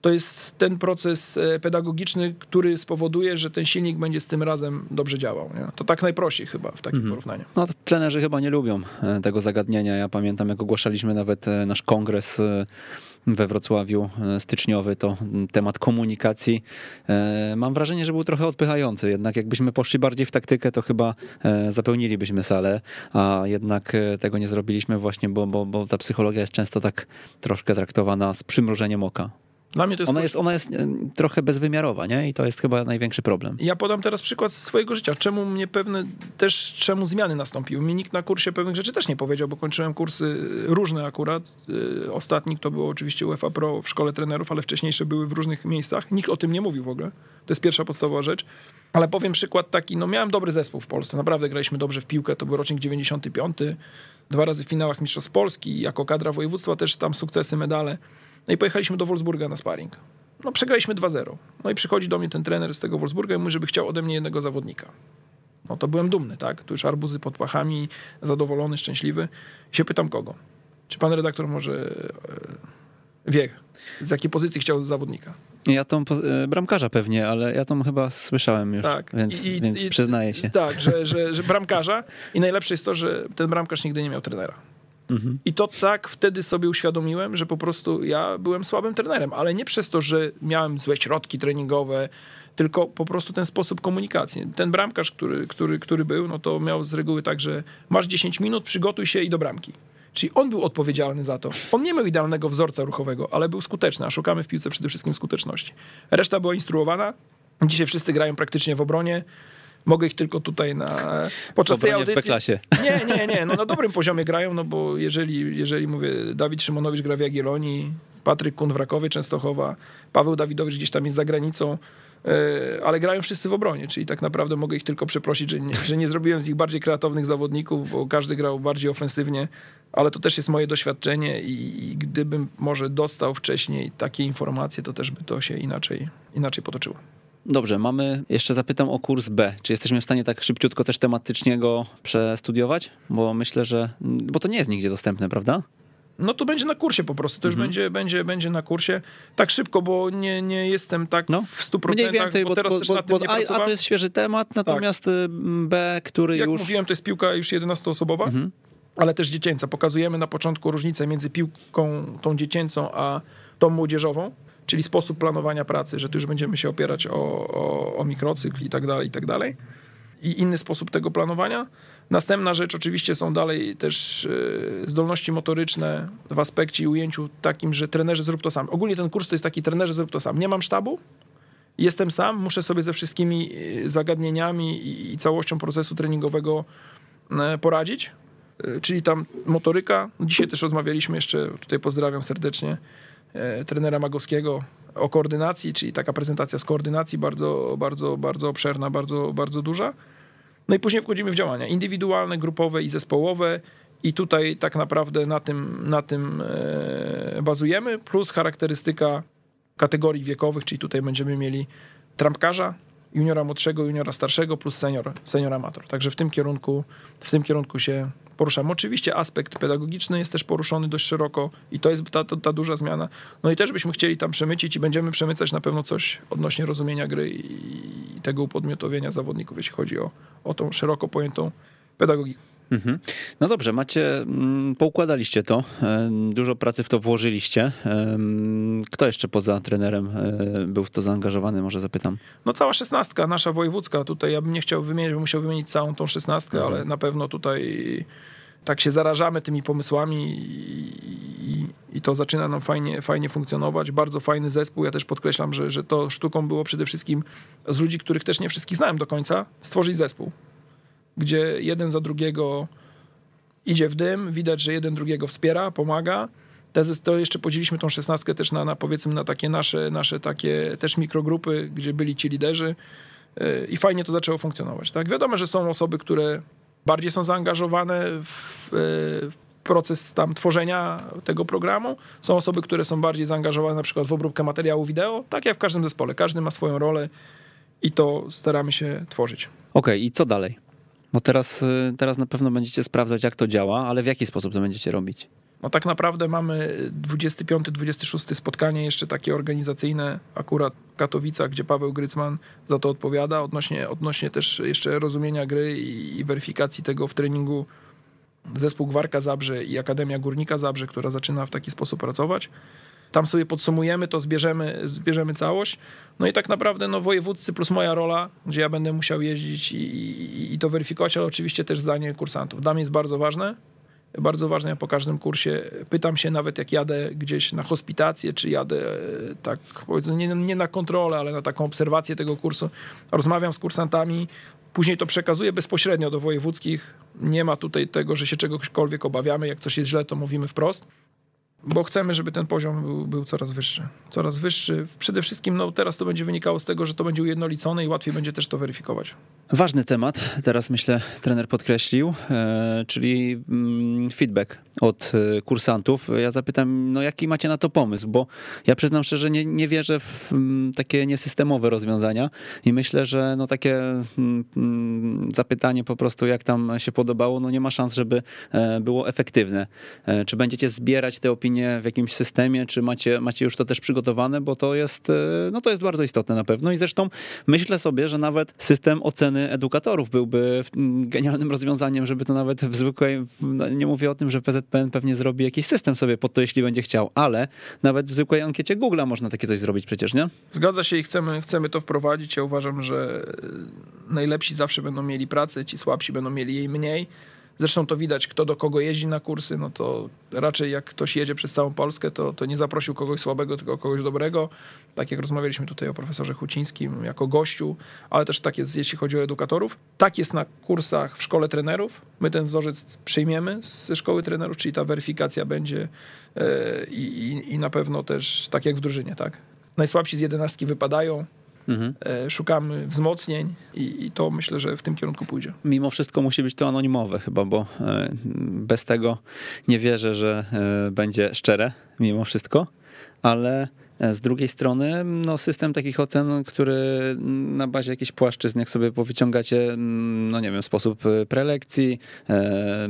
to jest ten proces e, pedagogiczny, który spowoduje, że ten silnik będzie z tym razem dobrze działał. Nie? To tak najprościej chyba w takim porównaniu. No to trenerzy chyba nie lubią e, tego zagadnienia. Ja pamiętam, jak ogłaszaliśmy nawet nasz kongres we Wrocławiu e, styczniowy, to temat komunikacji. e, Mam wrażenie, że był trochę odpychający. Jednak jakbyśmy poszli bardziej w taktykę, to chyba e, zapełnilibyśmy salę, a jednak tego nie zrobiliśmy właśnie, bo, bo, bo ta psychologia jest często tak troszkę traktowana z przymrużeniem oka. Dla mnie to jest Ona jest, ona jest e, trochę bezwymiarowa, nie? I to jest chyba największy problem. Ja podam teraz przykład z swojego życia. Czemu mnie pewne też, czemu zmiany nastąpiły? Mi nikt na kursie pewnych rzeczy też nie powiedział, bo kończyłem kursy różne akurat. Yy, Ostatni to było oczywiście UEFA Pro w szkole trenerów, ale wcześniejsze były w różnych miejscach. Nikt o tym nie mówił w ogóle. To jest pierwsza podstawowa rzecz. Ale powiem przykład taki, no miałem dobry zespół w Polsce, naprawdę graliśmy dobrze w piłkę, to był rocznik 95, dwa razy w finałach Mistrzostw Polski, jako kadra województwa też tam sukcesy, medale. No i pojechaliśmy do Wolfsburga na sparring. No przegraliśmy 2-0. No i przychodzi do mnie ten trener z tego Wolfsburga i mówi, żeby chciał ode mnie jednego zawodnika. No to byłem dumny, tak? Tu już arbuzy pod pachami, zadowolony, szczęśliwy. I się pytam kogo? Czy pan redaktor może e, wie, z jakiej pozycji chciał zawodnika? Ja tą e, bramkarza pewnie, ale ja tą chyba słyszałem już, Tak. więc, i- więc i- przyznaję się. Tak, że, że, że bramkarza i najlepsze jest to, że ten bramkarz nigdy nie miał trenera. Mhm. I to tak wtedy sobie uświadomiłem, że po prostu ja byłem słabym trenerem, ale nie przez to, że miałem złe środki treningowe, tylko po prostu ten sposób komunikacji. Ten bramkarz, który, który, który był, no to miał z reguły tak, że masz 10 minut, przygotuj się i do bramki. Czyli on był odpowiedzialny za to. On nie miał idealnego wzorca ruchowego, ale był skuteczny, a szukamy w piłce przede wszystkim skuteczności. Reszta była instruowana. Dzisiaj wszyscy grają praktycznie w obronie. Mogę ich tylko tutaj na... Podczas tej audycji... Nie, nie, nie. No na dobrym poziomie grają, no bo jeżeli, jeżeli mówię, Dawid Szymonowicz gra w Jagiellonii, Patryk Kun w Rakowie Częstochowa, Paweł Dawidowicz gdzieś tam jest za granicą, e, ale grają wszyscy w obronie, czyli tak naprawdę mogę ich tylko przeprosić, że nie, że nie zrobiłem z nich bardziej kreatywnych zawodników, bo każdy grał bardziej ofensywnie, ale to też jest moje doświadczenie i, i gdybym może dostał wcześniej takie informacje, to też by to się inaczej, inaczej potoczyło. Dobrze, mamy, jeszcze zapytam o kurs B. Czy jesteśmy w stanie tak szybciutko też tematycznie go przestudiować? Bo myślę, że, bo to nie jest nigdzie dostępne, prawda? No to będzie na kursie po prostu, to już będzie, będzie, będzie na kursie. Tak szybko, bo nie, nie jestem tak No, w 100%, Mniej więcej, bo, bo, teraz bo, też bo, nad tym bo nie a, a to jest świeży temat, natomiast y, B, który Jak już... mówiłem, to jest piłka już 11-osobowa, Mhm. ale też dziecięca. Pokazujemy na początku różnicę między piłką tą dziecięcą, a tą młodzieżową, czyli sposób planowania pracy, że tu już będziemy się opierać o, o, o mikrocykl i tak dalej, i tak dalej. I inny sposób tego planowania. Następna rzecz oczywiście są dalej też e, zdolności motoryczne w aspekcie i ujęciu takim, że trenerzy zrób to sam. Ogólnie ten kurs to jest taki trenerzy zrób to sam. Nie mam sztabu, jestem sam, muszę sobie ze wszystkimi e, zagadnieniami i- całością procesu treningowego e, poradzić. Czyli tam motoryka. Dzisiaj też rozmawialiśmy jeszcze, tutaj pozdrawiam serdecznie trenera Magowskiego o koordynacji, czyli taka prezentacja z koordynacji bardzo, bardzo, bardzo obszerna, bardzo, bardzo duża. No i później wchodzimy w działania indywidualne, grupowe i zespołowe. I tutaj tak naprawdę na tym, na tym e, bazujemy, plus charakterystyka kategorii wiekowych, czyli tutaj będziemy mieli trampkarza, juniora młodszego, juniora starszego, plus senior, senior amator. Także w tym kierunku, w tym kierunku się poruszamy. Oczywiście aspekt pedagogiczny jest też poruszony dość szeroko i to jest ta, ta, ta duża zmiana. No i też byśmy chcieli tam przemycić i będziemy przemycać na pewno coś odnośnie rozumienia gry i tego upodmiotowienia zawodników, jeśli chodzi o, o tą szeroko pojętą pedagogikę. Mhm. No dobrze, macie, mm, poukładaliście to, e, dużo pracy w to włożyliście. Kto jeszcze poza trenerem e, był w to zaangażowany, może zapytam? No cała szesnastka, nasza wojewódzka. Tutaj ja bym nie chciał wymienić, bym musiał wymienić całą tą szesnastkę, mhm. ale na pewno tutaj tak się zarażamy tymi pomysłami i, i, to zaczyna nam fajnie, fajnie funkcjonować. Bardzo fajny zespół. Ja też podkreślam, że, że to sztuką było przede wszystkim z ludzi, których też nie wszystkich znałem do końca, stworzyć zespół gdzie jeden za drugiego idzie w dym, widać, że jeden drugiego wspiera, pomaga. To jeszcze podzieliliśmy tą szesnastkę też na, na powiedzmy na takie nasze, nasze takie też mikrogrupy, gdzie byli ci liderzy y, i fajnie to zaczęło funkcjonować. Tak? Wiadomo, że są osoby, które bardziej są zaangażowane w, w proces tam tworzenia tego programu. Są osoby, które są bardziej zaangażowane na przykład w obróbkę materiału wideo, tak jak w każdym zespole. Każdy ma swoją rolę i to staramy się tworzyć. Okej, okay, i co dalej? No teraz, y, teraz na pewno będziecie sprawdzać, jak to działa, ale w jaki sposób to będziecie robić? No tak naprawdę mamy 25-26 spotkanie jeszcze takie organizacyjne, akurat w Katowicach, gdzie Paweł Grycman za to odpowiada, odnośnie, odnośnie też jeszcze rozumienia gry i, i weryfikacji tego w treningu zespół Gwarka Zabrze i Akademia Górnika Zabrze, która zaczyna w taki sposób pracować. Tam sobie podsumujemy to, zbierzemy, zbierzemy całość. No i tak naprawdę no, wojewódcy plus moja rola, gdzie ja będę musiał jeździć i, i, i to weryfikować, ale oczywiście też zdanie kursantów. Dla mnie jest bardzo ważne, bardzo ważne, ja po każdym kursie pytam się nawet jak jadę gdzieś na hospitację, czy jadę e, tak powiedzmy nie, nie, na kontrolę, ale na taką obserwację tego kursu. Rozmawiam z kursantami, później to przekazuję bezpośrednio do wojewódzkich. Nie ma tutaj tego, że się czegokolwiek obawiamy, jak coś jest źle, to mówimy wprost bo chcemy, żeby ten poziom był, był, coraz wyższy. Coraz wyższy. Przede wszystkim no, teraz to będzie wynikało z tego, że to będzie ujednolicone i łatwiej będzie też to weryfikować. Ważny temat, teraz myślę trener podkreślił, e, czyli mm, feedback od e, kursantów. Ja zapytam, no jaki macie na to pomysł, bo ja przyznam szczerze, nie, nie wierzę w mm, takie niesystemowe rozwiązania i myślę, że no takie mm, zapytanie po prostu, jak tam się podobało, no nie ma szans, żeby e, było efektywne. Czy będziecie zbierać te opinie w jakimś systemie, czy macie, macie już to też przygotowane, bo to jest, e, no to jest bardzo istotne na pewno i zresztą myślę sobie, że nawet system oceny edukatorów byłby genialnym rozwiązaniem, żeby to nawet w zwykłej, no, nie mówię o tym, że PZPN pewnie zrobi jakiś system sobie pod to, jeśli będzie chciał, ale nawet w zwykłej ankiecie Google'a można takie coś zrobić przecież, nie? Zgadza się i chcemy, chcemy to wprowadzić. Ja uważam, że najlepsi zawsze będą mieli pracę, ci słabsi będą mieli jej mniej. Zresztą to widać, kto do kogo jeździ na kursy, no to raczej jak ktoś jedzie przez całą Polskę, to, to nie zaprosił kogoś słabego, tylko kogoś dobrego. Tak jak rozmawialiśmy tutaj o profesorze Hucińskim jako gościu, ale też tak jest, jeśli chodzi o edukatorów. Tak jest na kursach w szkole trenerów. My ten wzorzec przyjmiemy ze szkoły trenerów, czyli ta weryfikacja będzie e, i, i na pewno też tak jak w drużynie, tak? Najsłabsi z jedenastki wypadają, Mhm. E, szukamy wzmocnień i, i, to myślę, że w tym kierunku pójdzie. Mimo wszystko musi być to anonimowe chyba, bo e, bez tego nie wierzę, że e, będzie szczere mimo wszystko, ale z drugiej strony, no system takich ocen, który na bazie jakichś płaszczyzn, jak sobie powyciągacie, no nie wiem, sposób prelekcji, e,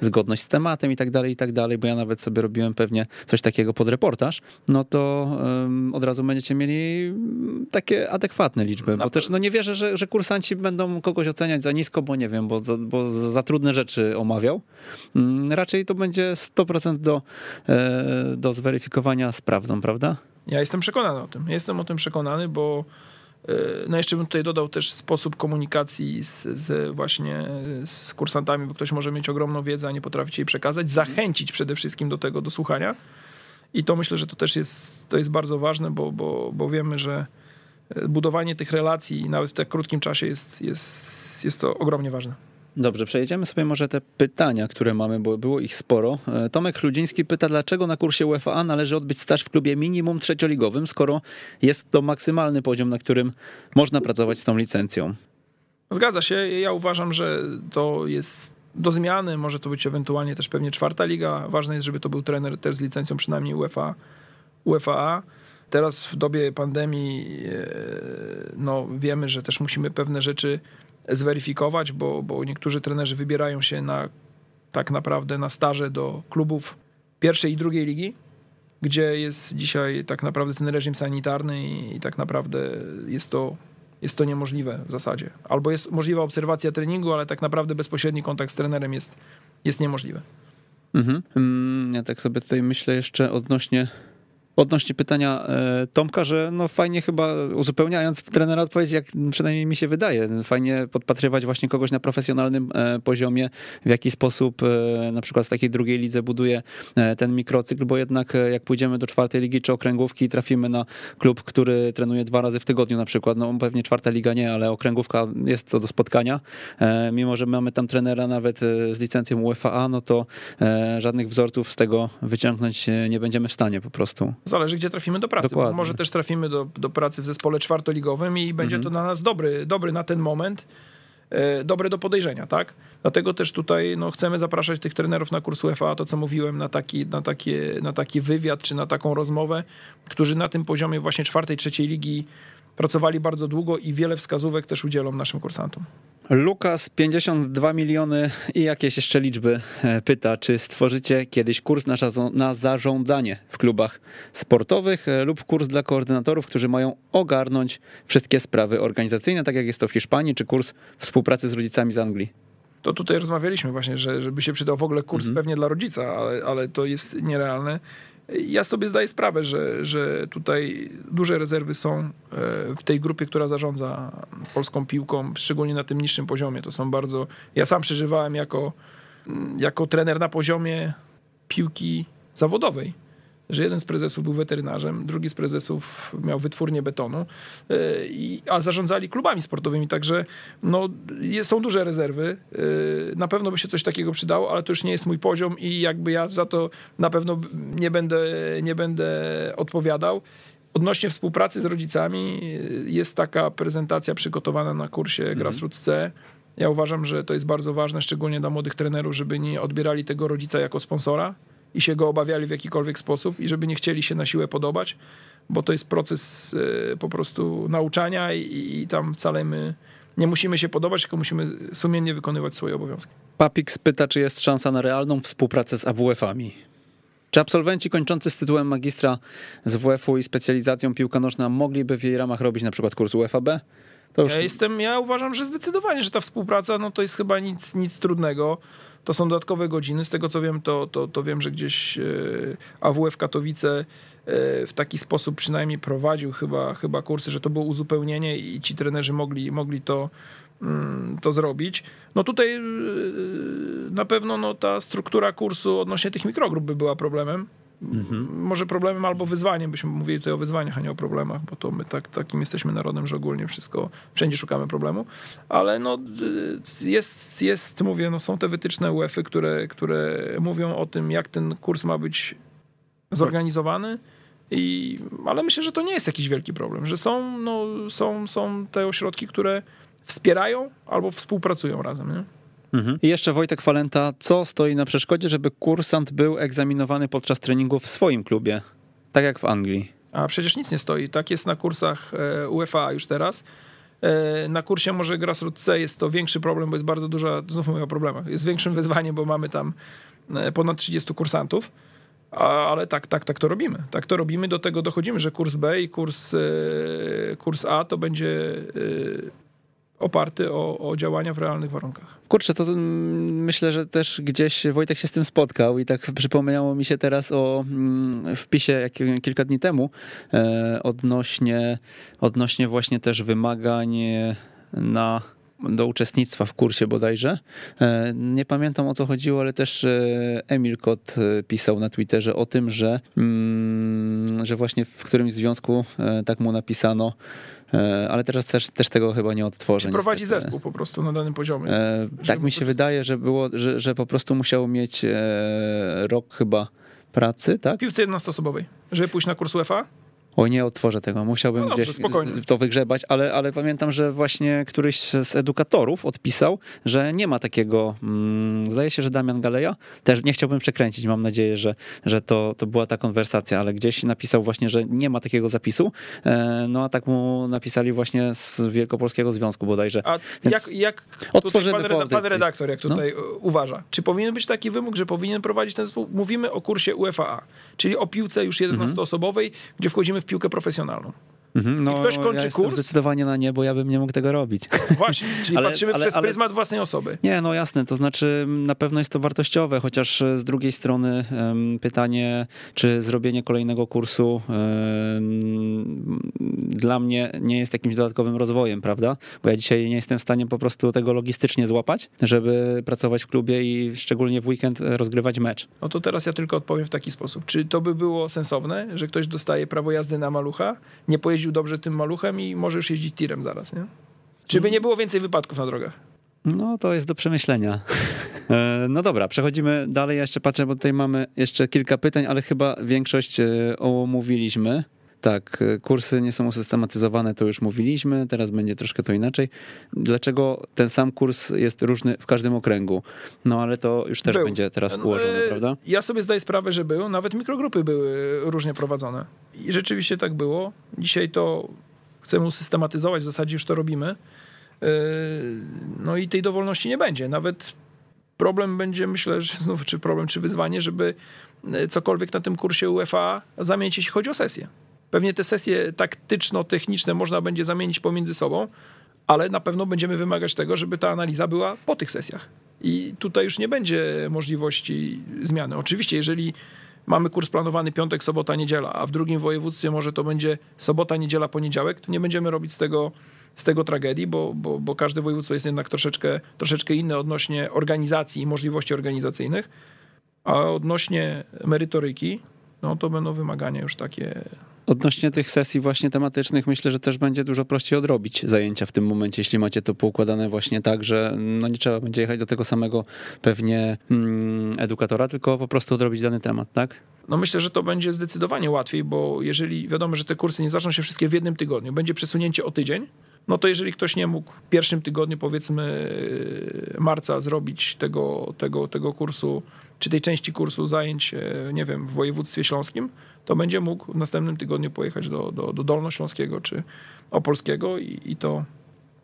zgodność z tematem i tak dalej, i tak dalej, bo ja nawet sobie robiłem pewnie coś takiego pod reportaż, no to e, od razu będziecie mieli takie adekwatne liczby, bo też no nie wierzę, że, że kursanci będą kogoś oceniać za nisko, bo nie wiem, bo za, bo za trudne rzeczy omawiał. Raczej to będzie 100% do, e, do zweryfikowania z prawdą, prawda? Ja jestem przekonany o tym. Jestem o tym przekonany, bo e, no jeszcze bym tutaj dodał też sposób komunikacji z, z, właśnie z kursantami, bo ktoś może mieć ogromną wiedzę, a nie potrafić jej przekazać, zachęcić przede wszystkim do tego, do słuchania. I to myślę, że to też jest, to jest bardzo ważne, bo, bo, bo wiemy, że e, budowanie tych relacji nawet w tak krótkim czasie jest, jest, jest to ogromnie ważne. Dobrze, przejedziemy sobie może te pytania, które mamy, bo było ich sporo. E, Tomek Chludziński pyta, dlaczego na kursie UEFA należy odbyć staż w klubie minimum trzecioligowym, skoro jest to maksymalny poziom, na którym można pracować z tą licencją. Zgadza się. Ja uważam, że to jest do zmiany. Może to być ewentualnie też pewnie czwarta liga. Ważne jest, żeby to był trener też z licencją przynajmniej UEFA, UEFA. Teraz w dobie pandemii e, no, wiemy, że też musimy pewne rzeczy zweryfikować, bo, bo niektórzy trenerzy wybierają się na tak naprawdę na staże do klubów pierwszej i drugiej ligi, gdzie jest dzisiaj tak naprawdę ten reżim sanitarny i, i tak naprawdę jest to jest to niemożliwe w zasadzie. Albo jest możliwa obserwacja treningu, ale tak naprawdę bezpośredni kontakt z trenerem jest, jest niemożliwy. Mhm. Mm, ja tak sobie tutaj myślę jeszcze odnośnie odnośnie pytania e, Tomka, że no fajnie chyba uzupełniając trenera odpowiedź, jak przynajmniej mi się wydaje, fajnie podpatrywać właśnie kogoś na profesjonalnym e, poziomie, w jaki sposób e, na przykład w takiej drugiej lidze buduje ten mikrocykl, bo jednak jak pójdziemy do czwartej ligi czy okręgówki i trafimy na klub, który trenuje dwa razy w tygodniu na przykład, no pewnie czwarta liga nie, ale okręgówka jest to do spotkania, mimo że mamy tam trenera nawet z licencją UEFA, no to żadnych wzorców z tego wyciągnąć nie będziemy w stanie po prostu. Zależy, gdzie trafimy do pracy. Może też trafimy do, do pracy w zespole czwartoligowym i będzie mhm. to dla nas dobry, dobry na ten moment, e, dobry do podejrzenia, tak? Dlatego też tutaj no, chcemy zapraszać tych trenerów na kurs UEFA, to co mówiłem, na taki, na, takie, na taki wywiad czy na taką rozmowę, którzy na tym poziomie właśnie czwartej, trzeciej ligi pracowali bardzo długo i wiele wskazówek też udzielą naszym kursantom. Lukas, 52 miliony i jakieś jeszcze liczby e, pyta, czy stworzycie kiedyś kurs na, na zarządzanie w klubach sportowych e, lub kurs dla koordynatorów, którzy mają ogarnąć wszystkie sprawy organizacyjne, tak jak jest to w Hiszpanii, czy kurs współpracy z rodzicami z Anglii? To tutaj rozmawialiśmy właśnie, że żeby się przydał w ogóle kurs mhm. pewnie dla rodzica, ale, ale to jest nierealne. Ja sobie zdaję sprawę, że, że tutaj duże rezerwy są e, w tej grupie, która zarządza polską piłką, szczególnie na tym niższym poziomie. To są bardzo. Ja sam przeżywałem jako, jako trener na poziomie piłki zawodowej że jeden z prezesów był weterynarzem, drugi z prezesów miał wytwórnię betonu, e, a zarządzali klubami sportowymi, także no, są duże rezerwy. E, na pewno by się coś takiego przydało, ale to już nie jest mój poziom i jakby ja za to na pewno nie będę, nie będę odpowiadał. Odnośnie współpracy z rodzicami e, jest taka prezentacja przygotowana na kursie mhm. Grassroots C. Ja uważam, że to jest bardzo ważne, szczególnie dla młodych trenerów, żeby nie odbierali tego rodzica jako sponsora, i się go obawiali w jakikolwiek sposób i żeby nie chcieli się na siłę podobać, bo to jest proces e, po prostu nauczania i, i tam wcale my nie musimy się podobać, tylko musimy sumiennie wykonywać swoje obowiązki. Papik spyta, czy jest szansa na realną współpracę z AWF-ami. Czy absolwenci kończący z tytułem magistra z WF-u i specjalizacją piłka nożna mogliby w jej ramach robić na przykład kurs UFAB? Już... Ja jestem, ja uważam, że zdecydowanie, że ta współpraca no to jest chyba nic, nic trudnego. To są dodatkowe godziny. Z tego co wiem, to, to, to wiem, że gdzieś e, AWF Katowice e, w taki sposób przynajmniej prowadził chyba, chyba kursy, że to było uzupełnienie i ci trenerzy mogli, mogli to, mm, to zrobić. No tutaj e, na pewno no, ta struktura kursu odnośnie tych mikrogrup by była problemem, Mhm. Może problemem albo wyzwaniem, byśmy mówili tutaj o wyzwaniach, a nie o problemach, bo to my tak, takim jesteśmy narodem, że ogólnie wszystko, wszędzie szukamy problemu, ale no jest, jest mówię, no są te wytyczne UEFA, które, które mówią o tym, jak ten kurs ma być zorganizowany, i, ale myślę, że to nie jest jakiś wielki problem, że są, no, są, są te ośrodki, które wspierają albo współpracują razem. Nie? Mhm. I jeszcze Wojtek Falenta, co stoi na przeszkodzie, żeby kursant był egzaminowany podczas treningu w swoim klubie, tak jak w Anglii? A przecież nic nie stoi. Tak jest na kursach e, UEFA już teraz. E, na kursie może Grassroots C jest to większy problem, bo jest bardzo duża, znów mówię o problemach, jest większym wyzwaniem, bo mamy tam e, ponad 30 kursantów. Ale tak, tak, tak to robimy. Tak to robimy, do tego dochodzimy, że kurs B i kurs, kurs A to będzie oparty o, o działania w realnych warunkach. Kurczę, to myślę, że też gdzieś Wojtek się z tym spotkał i tak przypomniało mi się teraz o mm, wpisie kilka dni temu e, odnośnie, odnośnie właśnie też wymagań na do uczestnictwa w kursie bodajże. E, nie pamiętam o co chodziło, ale też e, Emil Kot pisał na Twitterze o tym, że, mm, że właśnie w którymś związku tak mu napisano, E, ale teraz też, też tego chyba nie odtworzę. Czy prowadzi niestety. zespół po prostu na danym poziomie? E, tak mi się wydaje, że było, że, że po prostu musiał mieć e, rok chyba pracy, tak? W piłce jednostoosobowej, żeby pójść na kurs UEFA? Oj, nie otworzę tego, musiałbym no gdzieś spokojnie. to wygrzebać, ale, ale pamiętam, że właśnie któryś z edukatorów odpisał, że nie ma takiego, mm, zdaje się, że Damian Galeja, też nie chciałbym przekręcić, mam nadzieję, że, że to, to była ta konwersacja, ale gdzieś napisał właśnie, że nie ma takiego zapisu, e, no a tak mu napisali właśnie z Wielkopolskiego Związku bodajże. A jak, jak otworzymy pan, pan redaktor, jak tutaj no? uważa, czy powinien być taki wymóg, że powinien prowadzić ten zespół? Mówimy o kursie UEFA, czyli o piłce już 11-osobowej, mhm. gdzie wchodzimy piłkę profesjonalną. Mhm, no, I ktoś kończy ja kurs? zdecydowanie na nie, bo ja bym nie mógł tego robić. Właśnie, czyli Ale- patrzymy ale- przez ale- pryzmat własnej osoby. Nie, no jasne, to znaczy na pewno jest to wartościowe, chociaż z drugiej strony em, pytanie, czy zrobienie kolejnego kursu em, dla mnie nie jest jakimś dodatkowym rozwojem, prawda? Bo ja dzisiaj nie jestem w stanie po prostu tego logistycznie złapać, żeby pracować w klubie i szczególnie w weekend e, rozgrywać mecz. No to teraz ja tylko odpowiem w taki sposób. Czy to by było sensowne, że ktoś dostaje prawo jazdy na malucha, nie pojeździł dobrze tym maluchem i może już jeździć tirem zaraz, nie? Czy by nie było więcej wypadków na drogach? No, to jest do przemyślenia. E, No dobra, przechodzimy dalej. Ja jeszcze patrzę, bo tutaj mamy jeszcze kilka pytań, ale chyba większość e, omówiliśmy. Tak, e, kursy nie są usystematyzowane, to już mówiliśmy, teraz będzie troszkę to inaczej. Dlaczego ten sam kurs jest różny w każdym okręgu? No ale to już też Był. będzie teraz No, ułożone, e, prawda? Ja sobie zdaję sprawę, że był. Nawet mikrogrupy były różnie prowadzone. I rzeczywiście tak było. Dzisiaj to chcemy usystematyzować, w zasadzie już to robimy. E, No i tej dowolności nie będzie. Nawet problem będzie, myślę, że znów, czy problem, czy wyzwanie, żeby e, cokolwiek na tym kursie UEFA zamienić, jeśli chodzi o sesję. Pewnie te sesje taktyczno-techniczne można będzie zamienić pomiędzy sobą, ale na pewno będziemy wymagać tego, żeby ta analiza była po tych sesjach. I tutaj już nie będzie możliwości zmiany. Oczywiście, jeżeli mamy kurs planowany piątek, sobota, niedziela, a w drugim województwie może to będzie sobota, niedziela, poniedziałek, to nie będziemy robić z tego, z tego tragedii, bo, bo, bo każde województwo jest jednak troszeczkę, troszeczkę inne odnośnie organizacji i możliwości organizacyjnych, a odnośnie merytoryki, no to będą wymagania już takie Odnośnie tych sesji właśnie tematycznych, myślę, że też będzie dużo prościej odrobić zajęcia w tym momencie, jeśli macie to poukładane właśnie tak, że no nie trzeba będzie jechać do tego samego pewnie mm, edukatora, tylko po prostu odrobić dany temat, tak? No myślę, że to będzie zdecydowanie łatwiej, bo jeżeli wiadomo, że te kursy nie zaczną się wszystkie w jednym tygodniu, będzie przesunięcie o tydzień, no to jeżeli ktoś nie mógł w pierwszym tygodniu, powiedzmy marca, zrobić tego, tego, tego kursu, czy tej części kursu zajęć, e, nie wiem, w województwie śląskim, to będzie mógł w następnym tygodniu pojechać do, do, do Dolnośląskiego czy Opolskiego i, i, to,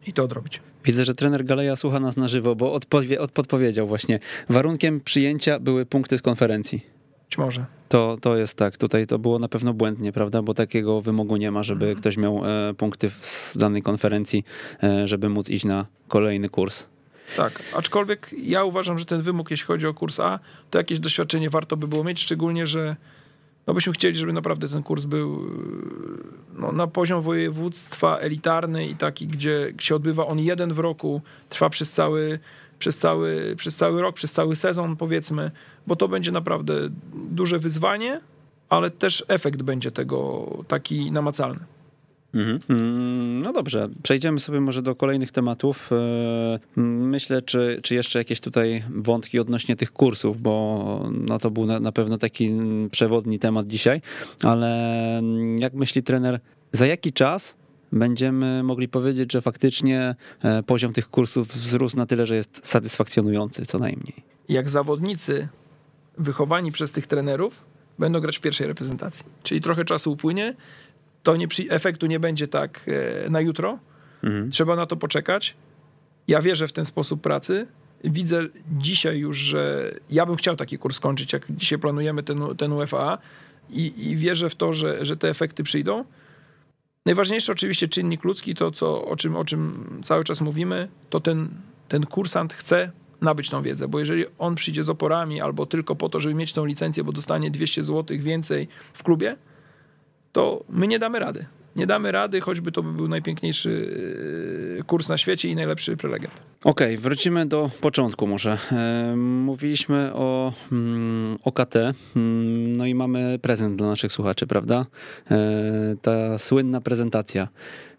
i to odrobić. Widzę, że trener Galeja słucha nas na żywo, bo odpowie, odpowiedział właśnie. Warunkiem przyjęcia były punkty z konferencji. Być może. To, to jest tak, tutaj to było na pewno błędnie, prawda? Bo takiego wymogu nie ma, żeby Mhm. ktoś miał e, punkty z danej konferencji, e, żeby móc iść na kolejny kurs. Tak, aczkolwiek ja uważam, że ten wymóg, jeśli chodzi o kurs A, to jakieś doświadczenie warto by było mieć, szczególnie, że no byśmy chcieli, żeby naprawdę ten kurs był yy, no, na poziom województwa elitarny i taki, gdzie się odbywa on jeden w roku, trwa przez cały, przez cały, przez cały rok, przez cały sezon powiedzmy, bo to będzie naprawdę duże wyzwanie, ale też efekt będzie tego taki namacalny. Mhm. Mm, No dobrze, przejdziemy sobie może do kolejnych tematów. E, Myślę, czy, czy jeszcze jakieś tutaj wątki odnośnie tych kursów, bo no to był na, na pewno taki mm, przewodni temat dzisiaj, ale mm, jak myśli trener, za jaki czas będziemy mogli powiedzieć, że faktycznie e, poziom tych kursów wzrósł na tyle, że jest satysfakcjonujący co najmniej? jak zawodnicy wychowani przez tych trenerów będą grać w pierwszej reprezentacji. Czyli trochę czasu upłynie, to nie, efektu nie będzie tak e, na jutro. Mhm. Trzeba na to poczekać. Ja wierzę w ten sposób pracy. Widzę dzisiaj już, że ja bym chciał taki kurs skończyć, jak dzisiaj planujemy ten, ten UFA i, i wierzę w to, że, że te efekty przyjdą. Najważniejszy oczywiście czynnik ludzki, to co, o, czym, o czym cały czas mówimy, to ten, ten kursant chce nabyć tą wiedzę, bo jeżeli on przyjdzie z oporami albo tylko po to, żeby mieć tą licencję, bo dostanie 200 zł więcej w klubie, to my nie damy rady. Nie damy rady, choćby to by był najpiękniejszy yy, kurs na świecie i najlepszy prelegent. Okej, wrócimy do początku może. Mówiliśmy o mm, OKT, mm, no i mamy prezent dla naszych słuchaczy, prawda? E, Ta słynna prezentacja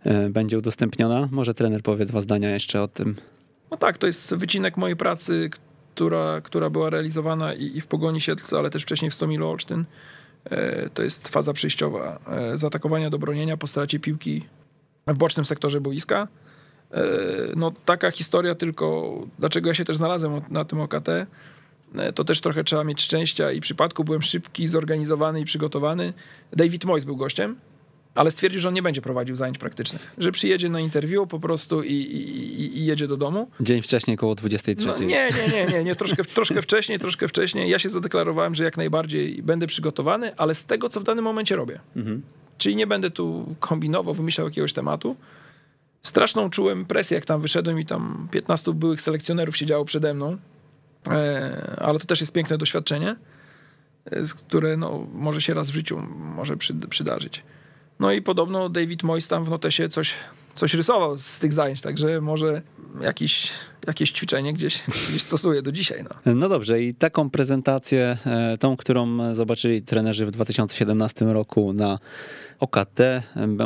e, będzie udostępniona. Może trener powie dwa zdania jeszcze o tym. No tak, to jest wycinek mojej pracy, która, która była realizowana i, i w Pogoni Siedlce, ale też wcześniej w Stomilu Olsztyn. E, To jest faza przejściowa e, z atakowania do bronienia po stracie piłki w bocznym sektorze boiska. E, No taka historia tylko, dlaczego ja się też znalazłem na tym OKT, to też trochę trzeba mieć szczęścia i przypadku byłem szybki, zorganizowany i przygotowany. David Moyes był gościem, ale stwierdził, że on nie będzie prowadził zajęć praktycznych, że przyjedzie na interwiu po prostu i, i, i- jedzie do domu. Dzień wcześniej, koło 23. No, nie, nie, nie, nie, nie. Troszkę, troszkę wcześniej, troszkę wcześniej. Ja się zadeklarowałem, że jak najbardziej będę przygotowany, ale z tego, co w danym momencie robię. Mhm. Czyli nie będę tu kombinował, wymyślał jakiegoś tematu. Straszną czułem presję, jak tam wyszedłem i tam 15 byłych selekcjonerów siedziało przede mną. E, ale to też jest piękne doświadczenie, e, które no, może się raz w życiu może przydarzyć. No i podobno David Moyes tam w notesie coś, coś rysował z tych zajęć, także może jakiś, jakieś ćwiczenie gdzieś, gdzieś stosuje do dzisiaj. No. no dobrze i taką prezentację, e, tą, którą zobaczyli trenerzy w 2017 roku na OKT.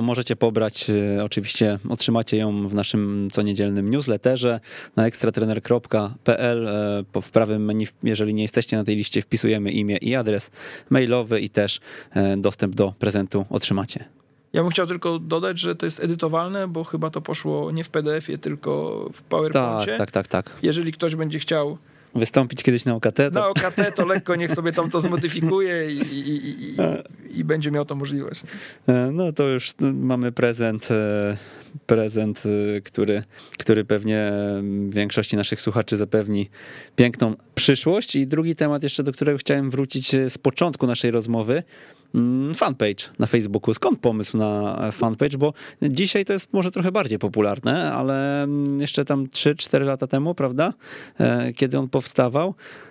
Możecie pobrać, e, oczywiście otrzymacie ją w naszym co niedzielnym newsletterze na ekstratrener.pl. E, w prawym menu, jeżeli nie jesteście na tej liście, wpisujemy imię i adres mailowy i też dostęp do prezentu otrzymacie. Ja bym chciał tylko dodać, że to jest edytowalne, bo chyba to poszło nie w PDF-ie, tylko w PowerPoincie. Tak, tak, tak, tak. Jeżeli ktoś będzie chciał wystąpić kiedyś na OKT. To... Na OKT to lekko niech sobie tam to zmodyfikuje i, i, i, i, będzie miał to możliwość. E, no to już mamy prezent, e, prezent, e, który, który pewnie większości naszych słuchaczy zapewni piękną przyszłość. I drugi temat jeszcze, do którego chciałem wrócić z początku naszej rozmowy, fanpage na Facebooku. Skąd pomysł na fanpage? Bo dzisiaj to jest może trochę bardziej popularne, ale jeszcze tam 3-4 lata temu, prawda, e, kiedy on powstawał, E,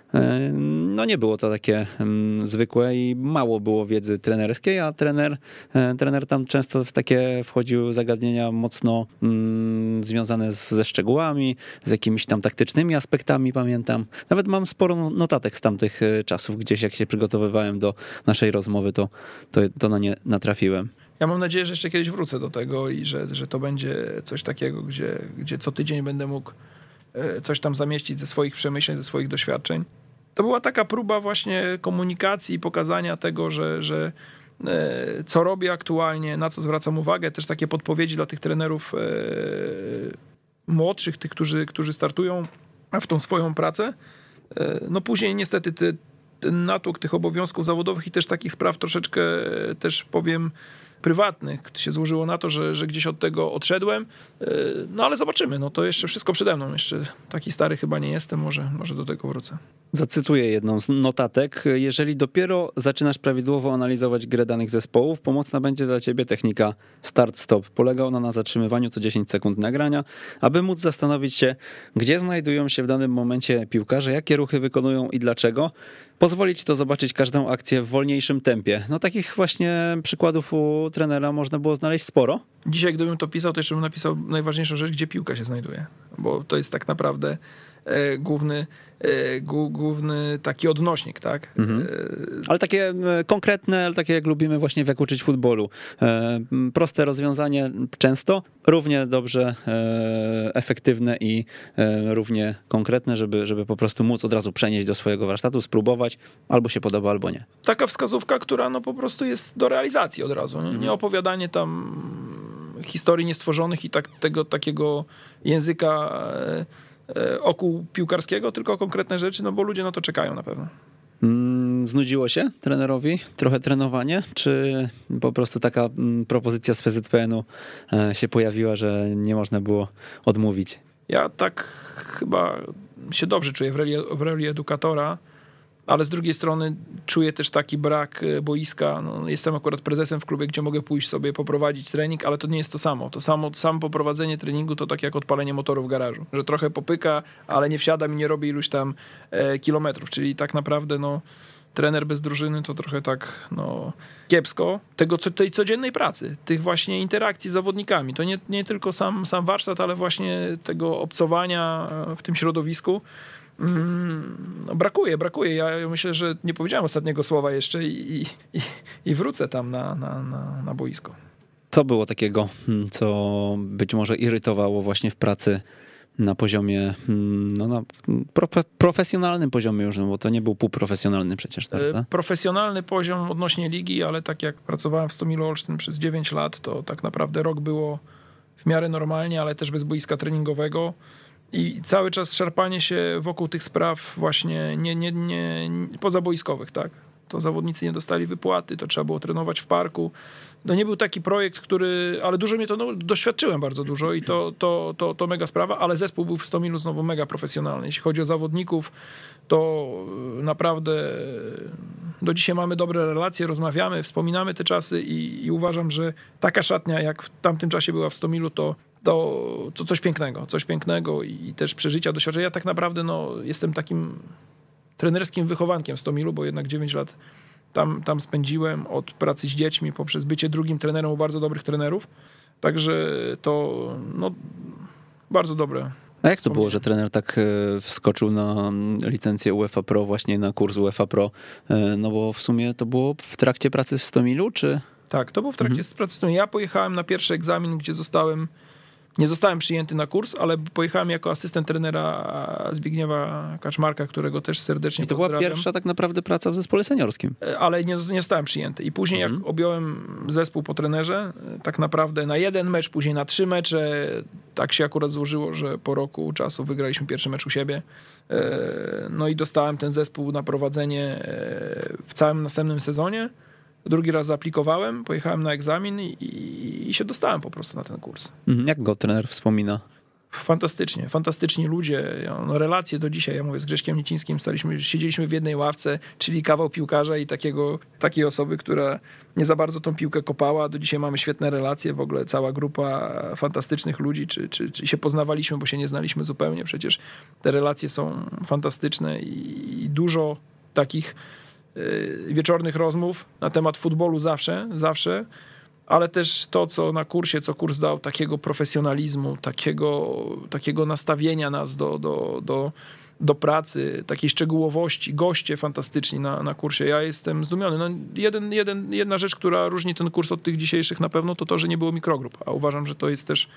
no nie było to takie mm, zwykłe i mało było wiedzy trenerskiej, a trener, e, trener tam często w takie wchodził zagadnienia mocno mm, związane ze szczegółami, z jakimiś tam taktycznymi aspektami, pamiętam. Nawet mam sporo notatek z tamtych e, czasów, gdzieś jak się przygotowywałem do naszej rozmowy, to, to, to na nie natrafiłem. Ja mam nadzieję, że jeszcze kiedyś wrócę do tego i że, że to będzie coś takiego, gdzie, gdzie co tydzień będę mógł coś tam zamieścić ze swoich przemyśleń, ze swoich doświadczeń to była taka próba właśnie komunikacji i pokazania tego, że, że e, co robię aktualnie, na co zwracam uwagę, też takie podpowiedzi dla tych trenerów e, młodszych, tych, którzy, którzy startują w tą swoją pracę. E, no później niestety te, ten natłok tych obowiązków zawodowych i też takich spraw troszeczkę też powiem prywatnych się złożyło na to, że, że gdzieś od tego odszedłem. E, no ale zobaczymy, no to jeszcze wszystko przede mną. Jeszcze taki stary chyba nie jestem, może, może do tego wrócę. Zacytuję jedną z notatek. Jeżeli dopiero zaczynasz prawidłowo analizować grę danych zespołów, pomocna będzie dla ciebie technika start-stop. Polega ona na zatrzymywaniu co 10 sekund nagrania, aby móc zastanowić się, gdzie znajdują się w danym momencie piłkarze, jakie ruchy wykonują i dlaczego pozwoli ci to zobaczyć każdą akcję w wolniejszym tempie. No takich właśnie przykładów u trenera można było znaleźć sporo. Dzisiaj, gdybym to pisał, to jeszcze bym napisał najważniejszą rzecz, gdzie piłka się znajduje, bo to jest tak naprawdę główny E, główny taki odnośnik, tak? Mhm. E, ale takie e, konkretne, ale takie jak lubimy właśnie w jak uczyć futbolu. Proste rozwiązanie często, równie dobrze efektywne i równie konkretne, żeby, żeby po prostu móc od razu przenieść do swojego warsztatu, spróbować, albo się podoba, albo nie. Taka wskazówka, która no po prostu jest do realizacji od razu. Nie, mhm. nie opowiadanie tam historii niestworzonych i tak, tego takiego języka E, oku piłkarskiego, tylko konkretne rzeczy, no bo ludzie na to czekają na pewno. Mm, znudziło się trenerowi trochę trenowanie, czy po prostu taka mm, propozycja z PZPN-u e, się pojawiła, że nie można było odmówić? Ja tak chyba się dobrze czuję w roli, w roli edukatora ale z drugiej strony czuję też taki brak e, boiska. No, jestem akurat prezesem w klubie, gdzie mogę pójść sobie poprowadzić trening, ale to nie jest to samo. To samo, samo poprowadzenie treningu to tak jak odpalenie motoru w garażu, że trochę popyka, ale nie wsiadam i nie robię iluś tam e, kilometrów, czyli tak naprawdę no trener bez drużyny to trochę tak no, kiepsko. Tego, tej codziennej pracy, tych właśnie interakcji z zawodnikami. To nie, nie tylko sam, sam warsztat, ale właśnie tego obcowania e, w tym środowisku. Mm, no brakuje, brakuje. Ja myślę, że nie powiedziałem ostatniego słowa jeszcze i, i, i wrócę tam na, na, na, na boisko. Co było takiego, hmm, co być może irytowało właśnie w pracy na poziomie, hmm, no na profe, profesjonalnym poziomie już, no bo to nie był półprofesjonalny przecież, e, prawda? Profesjonalny poziom odnośnie ligi, ale tak jak pracowałem w Stomilu Olsztyn przez 9 lat, to tak naprawdę rok było w miarę normalnie, ale też bez boiska treningowego. I cały czas szarpanie się wokół tych spraw właśnie nie, nie, nie, pozaboiskowych, tak? to zawodnicy nie dostali wypłaty, to trzeba było trenować w parku. No nie był taki projekt, który, ale dużo mnie to, no, doświadczyłem bardzo dużo i to, to, to, to mega sprawa, ale zespół był w Stomilu znowu mega profesjonalny. Jeśli chodzi o zawodników, to naprawdę do dzisiaj mamy dobre relacje, rozmawiamy, wspominamy te czasy i, i uważam, że taka szatnia, jak w tamtym czasie była w Stomilu, to to, to coś pięknego, coś pięknego i też przeżycia, doświadczenia. Ja tak naprawdę no, jestem takim trenerskim wychowankiem z Tomilu, bo jednak 9 lat tam, tam spędziłem od pracy z dziećmi poprzez bycie drugim trenerem u bardzo dobrych trenerów. Także to no, bardzo dobre. A jak to było, że trener tak e, wskoczył na licencję UEFA Pro, właśnie na kurs UEFA Pro? E, no bo w sumie to było w trakcie pracy w Stomilu, czy? Tak, to było w trakcie mhm. pracy w Stomilu. Ja pojechałem na pierwszy egzamin, gdzie zostałem nie zostałem przyjęty na kurs, ale pojechałem jako asystent trenera Zbigniewa Kaczmarka, którego też serdecznie I to była pierwsza tak naprawdę praca w zespole seniorskim. E, ale nie, nie zostałem przyjęty. I później mhm. jak objąłem zespół po trenerze, e, tak naprawdę na jeden mecz, później na trzy mecze, tak się akurat złożyło, że po roku czasu wygraliśmy pierwszy mecz u siebie. E, no i dostałem ten zespół na prowadzenie w całym następnym sezonie. Drugi raz zaaplikowałem, pojechałem na egzamin i, i, się dostałem po prostu na ten kurs. Mhm, jak go trener wspomina? Fantastycznie, fantastyczni ludzie, no, relacje do dzisiaj, ja mówię, z Grześkiem Nicińskim staliśmy, siedzieliśmy w jednej ławce, czyli kawał piłkarza i takiego, takiej osoby, która nie za bardzo tą piłkę kopała, do dzisiaj mamy świetne relacje, w ogóle cała grupa fantastycznych ludzi, czy, czy, czy się poznawaliśmy, bo się nie znaliśmy zupełnie, przecież te relacje są fantastyczne i, i dużo takich wieczornych rozmów na temat futbolu zawsze, zawsze, ale też to, co na kursie, co kurs dał, takiego profesjonalizmu, takiego, takiego nastawienia nas do, do, do, do pracy, takiej szczegółowości, goście fantastyczni na, na kursie. Ja jestem zdumiony. No, jeden, jeden, jedna rzecz, która różni ten kurs od tych dzisiejszych na pewno, to to, że nie było mikrogrup, a uważam, że to jest też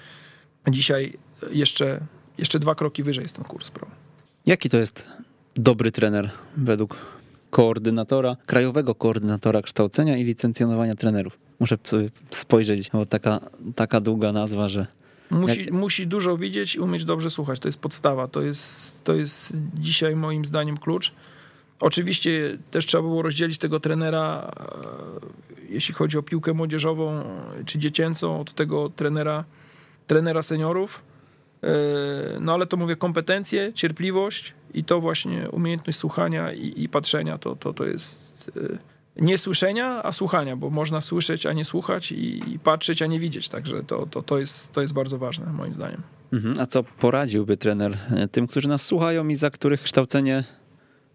dzisiaj jeszcze, jeszcze dwa kroki wyżej jest ten kurs. Jaki to jest dobry trener według koordynatora, krajowego koordynatora kształcenia i licencjonowania trenerów. Muszę sobie spojrzeć, bo taka, taka długa nazwa, że. Musi, jak... musi dużo widzieć i umieć dobrze słuchać. To jest podstawa. To jest, to jest dzisiaj moim zdaniem klucz. Oczywiście też trzeba było rozdzielić tego trenera, e, jeśli chodzi o piłkę młodzieżową czy dziecięcą, od tego trenera, trenera seniorów E, no ale to mówię, kompetencje, cierpliwość i to właśnie umiejętność słuchania i, i patrzenia, to, to, to jest e, nie słyszenia, a słuchania, bo można słyszeć, a nie słuchać i, i patrzeć, a nie widzieć. Także to, to, to, jest, to jest bardzo ważne, moim zdaniem. Mhm. A co poradziłby trener e, tym, którzy nas słuchają i za których kształcenie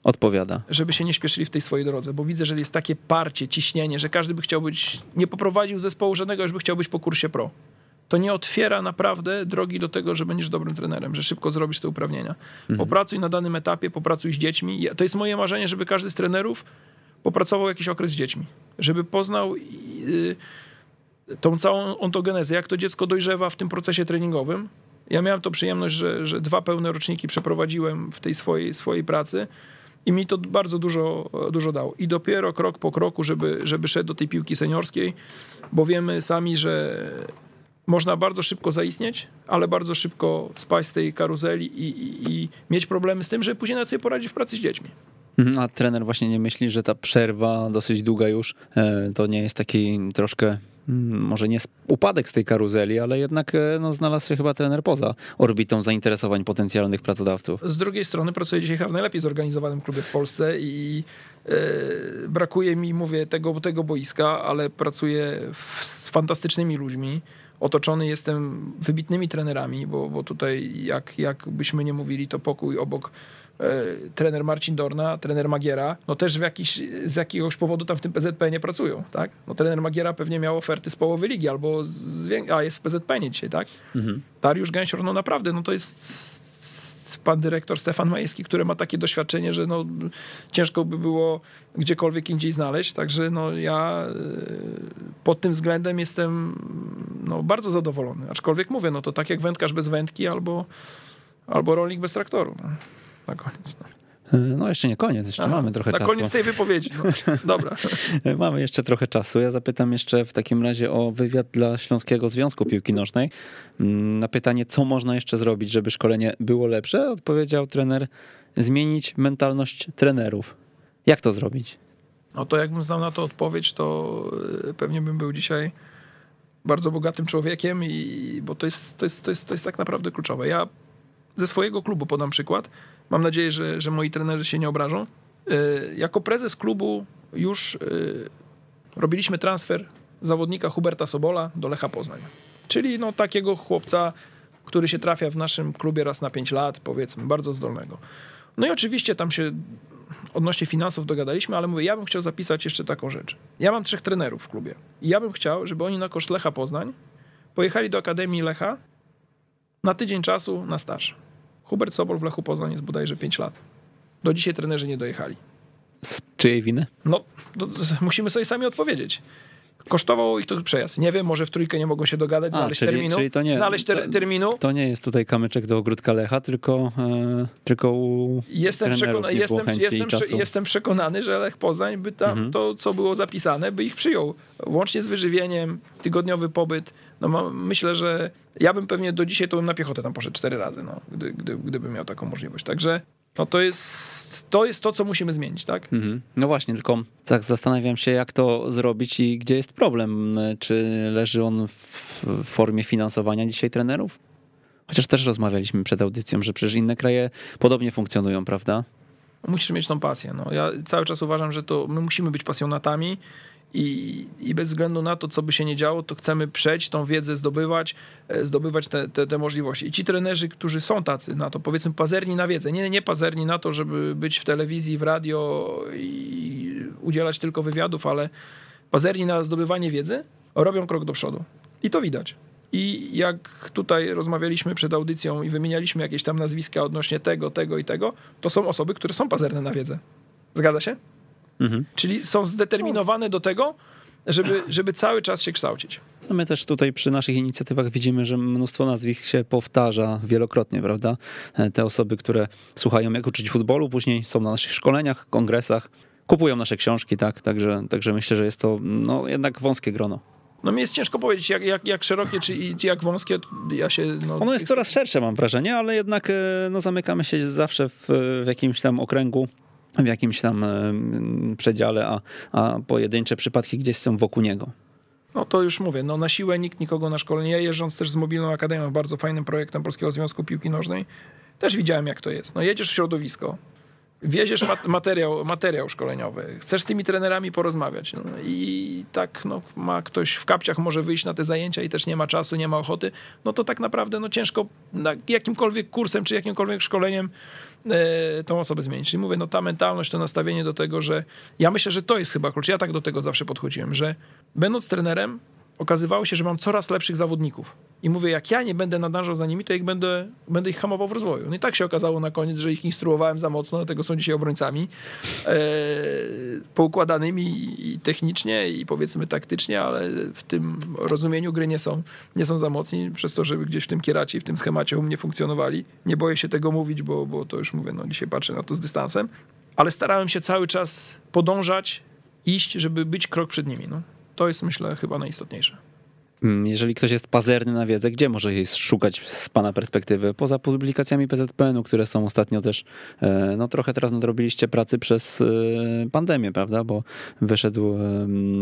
odpowiada? Żeby się nie śpieszyli w tej swojej drodze, bo widzę, że jest takie parcie, ciśnienie, że każdy by chciał być, nie poprowadził zespołu żadnego, już by chciał być po kursie pro to nie otwiera naprawdę drogi do tego, że będziesz dobrym trenerem, że szybko zrobisz te uprawnienia. Mhm. Popracuj na danym etapie, popracuj z dziećmi. To jest moje marzenie, żeby każdy z trenerów popracował jakiś okres z dziećmi, żeby poznał yy, tą całą ontogenezę, jak to dziecko dojrzewa w tym procesie treningowym. Ja miałem to przyjemność, że, że dwa pełne roczniki przeprowadziłem w tej swojej, swojej pracy i mi to bardzo dużo, dużo dało. I dopiero krok po kroku, żeby, żeby szedł do tej piłki seniorskiej, bo wiemy sami, że można bardzo szybko zaistnieć, ale bardzo szybko spaść z tej karuzeli i, i, i mieć problemy z tym, że później nawet sobie poradzi w pracy z dziećmi. Mhm, a trener właśnie nie myśli, że ta przerwa dosyć długa już e, to nie jest taki troszkę mm, może nie upadek z tej karuzeli, ale jednak e, no, znalazł się chyba trener poza orbitą zainteresowań potencjalnych pracodawców. Z drugiej strony pracuję dzisiaj chyba w najlepiej zorganizowanym klubie w Polsce i yy, brakuje mi, mówię, tego, tego boiska, ale pracuję w, z fantastycznymi ludźmi otoczony jestem wybitnymi trenerami, bo, bo tutaj jak, jak byśmy nie mówili, to pokój obok e, trener Marcin Dorna, trener Magiera, no też w jakiś, z jakiegoś powodu tam w tym PZP nie pracują, tak? No trener Magiera pewnie miał oferty z połowy ligi albo z, a jest w PZP nie dzisiaj, tak? Mhm. Dariusz Gęsior, no naprawdę, no to jest pan dyrektor Stefan Majewski, który ma takie doświadczenie, że no, ciężko by było gdziekolwiek indziej znaleźć. Także no, ja e, pod tym względem jestem no, bardzo zadowolony. Aczkolwiek mówię, no to tak jak wędkarz bez wędki albo, albo rolnik bez traktoru. No, na koniec. No. No jeszcze nie koniec, jeszcze Aha, mamy trochę na czasu. Na koniec tej wypowiedzi. No. Dobra. mamy jeszcze trochę czasu. Ja zapytam jeszcze w takim razie o wywiad dla Śląskiego Związku Piłki Nożnej. Mm, na pytanie, co można jeszcze zrobić, żeby szkolenie było lepsze, odpowiedział trener zmienić mentalność trenerów. Jak to zrobić? No to jakbym znał na to odpowiedź, to e, pewnie bym był dzisiaj bardzo bogatym człowiekiem, i, bo to jest, to, jest, to, jest, to jest tak naprawdę kluczowe. Ja ze swojego klubu podam przykład. Mam nadzieję, że, że moi trenerzy się nie obrażą. E, jako prezes klubu już e, robiliśmy transfer zawodnika Huberta Sobola do Lecha Poznań. Czyli no, takiego chłopca, który się trafia w naszym klubie raz na 5 lat, powiedzmy, bardzo zdolnego. No i oczywiście tam się odnośnie finansów dogadaliśmy, ale mówię, ja bym chciał zapisać jeszcze taką rzecz. Ja mam trzech trenerów w klubie i ja bym chciał, żeby oni na koszt Lecha Poznań pojechali do Akademii Lecha na tydzień czasu na staż. Hubert Sobol w Lechu Poznań jest bodajże 5 lat. Do dzisiaj trenerzy nie dojechali. Z czyjej winy? No, musimy sobie sami odpowiedzieć. Kosztowało ich to przejazd. Nie wiem, może w trójkę nie mogą się dogadać, znaleźć czyli, terminu. Czyli to nie, znaleźć ter, to, terminu. To nie jest tutaj kamyczek do ogródka Lecha, tylko, e, tylko u jestem, przekona, jestem, jestem, jestem, przekonany, że Lech Poznań by tam mhm. to, co było zapisane, by ich przyjął. Łącznie z wyżywieniem, tygodniowy pobyt. No, myślę, że ja bym pewnie do dzisiaj to bym na piechotę tam poszedł cztery razy, no, gdy, gdy, gdybym miał taką możliwość. Także no to jest, to jest to, co musimy zmienić, tak? Mhm. No właśnie, tylko tak zastanawiam się, jak to zrobić i gdzie jest problem. Czy leży on w formie finansowania dzisiaj trenerów? Chociaż też rozmawialiśmy przed audycją, że przecież inne kraje podobnie funkcjonują, prawda? Musisz mieć tą pasję. No. Ja cały czas uważam, że to my musimy być pasjonatami i, I bez względu na to, co by się nie działo, to chcemy przejść, tą wiedzę zdobywać, e, zdobywać te, te, te, możliwości. I ci trenerzy, którzy są tacy na to, powiedzmy pazerni na wiedzę, nie, nie pazerni na to, żeby być w telewizji, w radio i udzielać tylko wywiadów, ale pazerni na zdobywanie wiedzy, robią krok do przodu. I to widać. I jak tutaj rozmawialiśmy przed audycją i wymienialiśmy jakieś tam nazwiska odnośnie tego, tego i tego, to są osoby, które są pazerne na wiedzę. Zgadza się? Mhm. Czyli są zdeterminowane do tego, żeby, żeby cały czas się kształcić. No my też tutaj przy naszych inicjatywach widzimy, że mnóstwo nazwisk się powtarza wielokrotnie, prawda? E, te osoby, które słuchają jak uczyć futbolu, później są na naszych szkoleniach, kongresach, kupują nasze książki, tak? Także, także myślę, że jest to no, jednak wąskie grono. No mi jest ciężko powiedzieć, jak, jak, jak szerokie czy jak wąskie. Ja się, no, ono jest coraz szersze, mam wrażenie, ale jednak e, no, zamykamy się zawsze w, w jakimś tam okręgu w jakimś tam przedziale, a, a pojedyncze przypadki gdzieś są wokół niego. No to już mówię, no na siłę nikt nikogo na szkolenie. Ja jeżdżąc też z Mobilną Akademią, bardzo fajnym projektem Polskiego Związku Piłki Nożnej, też widziałem jak to jest. No jedziesz w środowisko, wieziesz materiał, materiał szkoleniowy, chcesz z tymi trenerami porozmawiać no i tak no, ma ktoś w kapciach może wyjść na te zajęcia i też nie ma czasu, nie ma ochoty, no to tak naprawdę no ciężko jakimkolwiek kursem czy jakimkolwiek szkoleniem tą osobę zmienić. Czyli mówię, no ta mentalność, to nastawienie do tego, że ja myślę, że to jest chyba klucz. Ja tak do tego zawsze podchodziłem, że będąc trenerem, okazywało się, że mam coraz lepszych zawodników. I mówię, jak ja nie będę nadążał za nimi, to ich będę, będę ich hamował w rozwoju. No i tak się okazało na koniec, że ich instruowałem za mocno, dlatego są dzisiaj obrońcami e, poukładanymi i technicznie i powiedzmy taktycznie, ale w tym rozumieniu gry nie są, nie są za mocni, przez to, żeby gdzieś w tym kieracie, w tym schemacie u mnie funkcjonowali. Nie boję się tego mówić, bo, bo to już mówię, no dzisiaj patrzę na to z dystansem, ale starałem się cały czas podążać, iść, żeby być krok przed nimi. No. To jest myślę chyba najistotniejsze. Mm, jeżeli ktoś jest pazerny na wiedzę, gdzie może jej szukać z Pana perspektywy? Poza publikacjami PZPN-u, które są ostatnio też, e, no trochę teraz nadrobiliście pracy przez e, pandemię, prawda? Bo wyszedł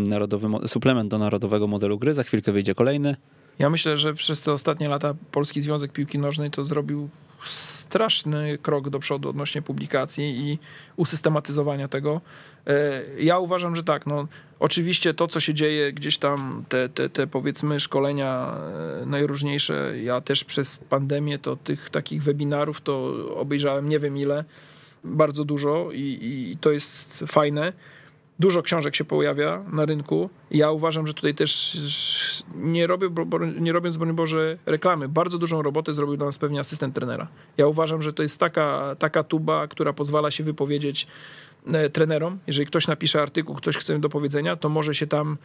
narodowy suplement do narodowego modelu gry, za chwilkę wyjdzie kolejny. Ja myślę, że przez te ostatnie lata Polski Związek Piłki Nożnej to zrobił straszny krok do przodu odnośnie publikacji i usystematyzowania tego. E, ja uważam, że tak, no oczywiście to, co się dzieje gdzieś tam, te, te, te powiedzmy szkolenia e, najróżniejsze, ja też przez pandemię to tych takich webinarów to obejrzałem nie wiem ile, bardzo dużo i, i to jest fajne. Dużo książek się pojawia na rynku. Ja uważam, że tutaj też nie, robię, nie robiąc, broń Boże, reklamy, bardzo dużą robotę zrobił dla nas pewnie asystent trenera. Ja uważam, że to jest taka, taka tuba, która pozwala się wypowiedzieć trenerom. Jeżeli ktoś napisze artykuł, ktoś chce do powiedzenia, to może się tam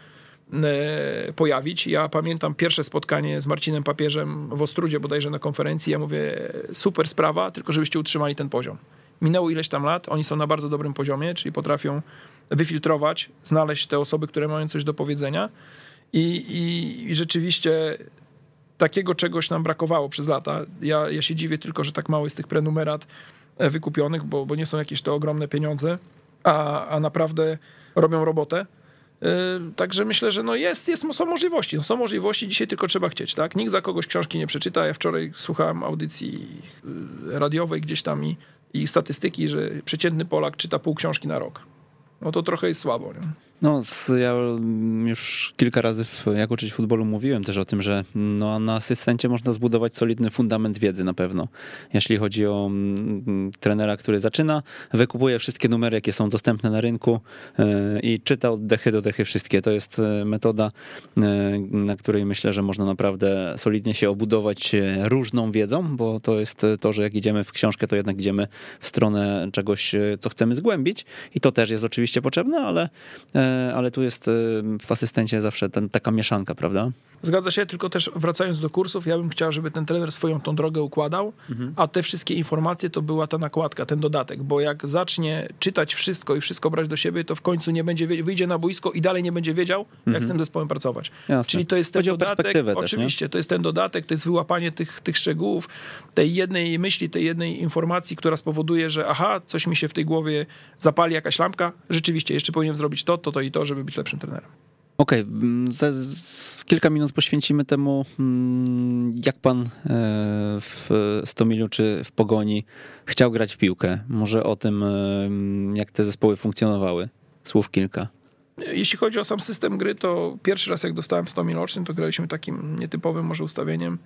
e, pojawić. Ja pamiętam pierwsze spotkanie z Marcinem Papieżem w Ostrudzie bodajże na konferencji. Ja mówię, super sprawa, tylko żebyście utrzymali ten poziom. Minęło ileś tam lat, oni są na bardzo dobrym poziomie, czyli potrafią wyfiltrować, znaleźć te osoby, które mają coś do powiedzenia. I, i, i rzeczywiście takiego czegoś nam brakowało przez lata. Ja, ja się dziwię tylko, że tak mało jest tych prenumerat e, wykupionych, bo, bo nie są jakieś to ogromne pieniądze, a, a naprawdę robią robotę. Yy, Także myślę, że no jest, jest, są możliwości. No są możliwości, dzisiaj tylko trzeba chcieć, tak? Nikt za kogoś książki nie przeczyta. Ja wczoraj słuchałem audycji yy, radiowej gdzieś tam i, i statystyki, że przeciętny Polak czyta pół książki na rok. No to trochę jest słabo, nie? No, ja już kilka razy, w, jak uczyć futbolu, mówiłem też o tym, że no, na asystencie można zbudować solidny fundament wiedzy na pewno. Jeśli chodzi o mm, trenera, który zaczyna, wykupuje wszystkie numery, jakie są dostępne na rynku e, i czyta od dechy do dechy wszystkie. To jest e, metoda, e, na której myślę, że można naprawdę solidnie się obudować różną wiedzą, bo to jest to, że jak idziemy w książkę, to jednak idziemy w stronę czegoś, co chcemy zgłębić i to też jest oczywiście potrzebne, ale ale tu jest e, w asystencie zawsze ten, taka mieszanka, prawda? Zgadza się, tylko też wracając do kursów, ja bym chciał, żeby ten trener swoją tą drogę układał, a te wszystkie informacje to była ta nakładka, ten dodatek, bo jak zacznie czytać wszystko i wszystko brać do siebie, to w końcu nie będzie, wyjdzie na boisko i dalej nie będzie wiedział, jak z tym zespołem pracować. Jasne. Czyli to jest ten Chodzi dodatek, perspektywę też, oczywiście, to jest ten dodatek, to jest wyłapanie tych, tych szczegółów, tej jednej myśli, tej jednej informacji, która spowoduje, że aha, coś mi się w tej głowie zapali, jakaś lampka, rzeczywiście, jeszcze powinien zrobić to, to, to i to, żeby być lepszym trenerem. Okej, mm, ze- z kilka minut poświęcimy temu, mm, jak pan e, w Stomilu czy w Pogoni chciał grać w piłkę. Może o tym, e, jak te zespoły funkcjonowały. Słów kilka. Jeśli chodzi o sam system gry, to pierwszy raz jak dostałem 100 milocznym, to graliśmy takim nietypowym może ustawieniem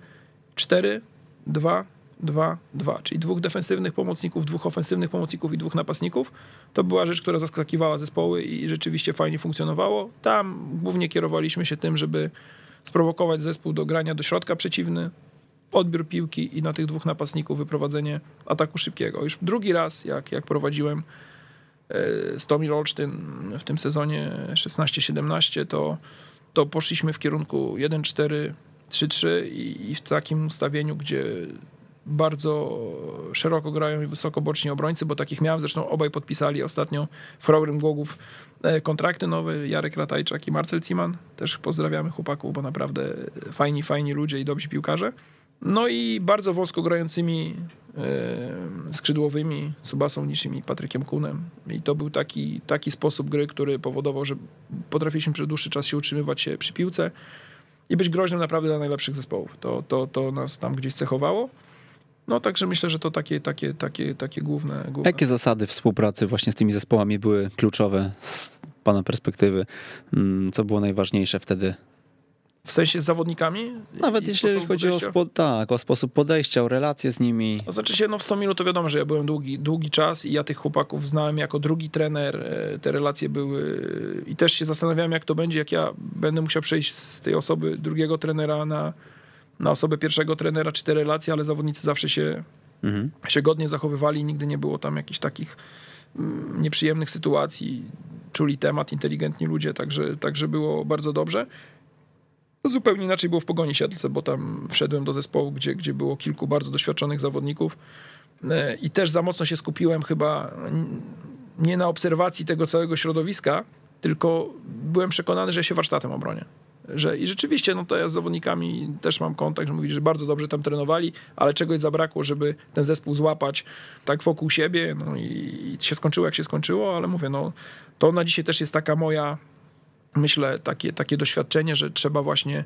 4, 2, 2, 2, czyli dwóch defensywnych pomocników, dwóch ofensywnych pomocników i dwóch napastników. To była rzecz, która zaskakiwała zespoły i rzeczywiście fajnie funkcjonowało. Tam głównie kierowaliśmy się tym, żeby sprowokować zespół do grania do środka przeciwny, odbiór piłki i na tych dwóch napastników wyprowadzenie ataku szybkiego. Już drugi raz, jak, jak prowadziłem e, Stomil Olsztyn w tym sezonie 16-17, to, to poszliśmy w kierunku 1-4-3-3 i, i w takim ustawieniu, gdzie bardzo szeroko grają i wysoko boczni obrońcy, bo takich miałem, zresztą obaj podpisali ostatnio w Chrobrym Głogów e, kontrakty nowe, Jarek Ratajczak i Marcel Ciman. Też pozdrawiamy chłopaków, bo naprawdę fajni, fajni ludzie i dobrzy piłkarze. No i bardzo wąsko grającymi e, skrzydłowymi, Subasą Niszym i Patrykiem Kunem. I to był taki, taki sposób gry, który powodował, że potrafiliśmy przez dłuższy czas się utrzymywać się przy piłce i być groźnym naprawdę dla najlepszych zespołów. To, to, to nas tam gdzieś cechowało. No także myślę, że to takie, takie, takie, takie główne, główne Jakie zasady współpracy właśnie z tymi zespołami były kluczowe z pana perspektywy? Mm, Co było najważniejsze wtedy? w sensie z zawodnikami. Nawet jeśli chodzi o, spo, tak, o sposób podejścia, o relacje z nimi. To znaczy się, no w 100 minut to wiadomo, że ja byłem długi, długi czas i ja tych chłopaków znałem jako drugi trener. e, Te relacje były i też się zastanawiałem, jak to będzie, jak ja będę musiał przejść z tej osoby drugiego trenera na, na osobę pierwszego trenera, czy te relacje, ale zawodnicy zawsze się, Mhm. się godnie zachowywali, nigdy nie było tam jakichś takich mm, nieprzyjemnych sytuacji. Czuli temat, inteligentni ludzie, także, także było bardzo dobrze. To zupełnie inaczej było w Pogoni Siedlce, bo tam wszedłem do zespołu, gdzie, gdzie było kilku bardzo doświadczonych zawodników E, i też za mocno się skupiłem chyba nie na obserwacji tego całego środowiska, tylko byłem przekonany, że się warsztatem obronię. Że, I rzeczywiście, no to ja z zawodnikami też mam kontakt, że mówili, że bardzo dobrze tam trenowali, ale czegoś zabrakło, żeby ten zespół złapać tak wokół siebie. No i, i się skończyło, jak się skończyło, ale mówię, no to na dzisiaj też jest taka moja, myślę, takie, takie doświadczenie, że trzeba właśnie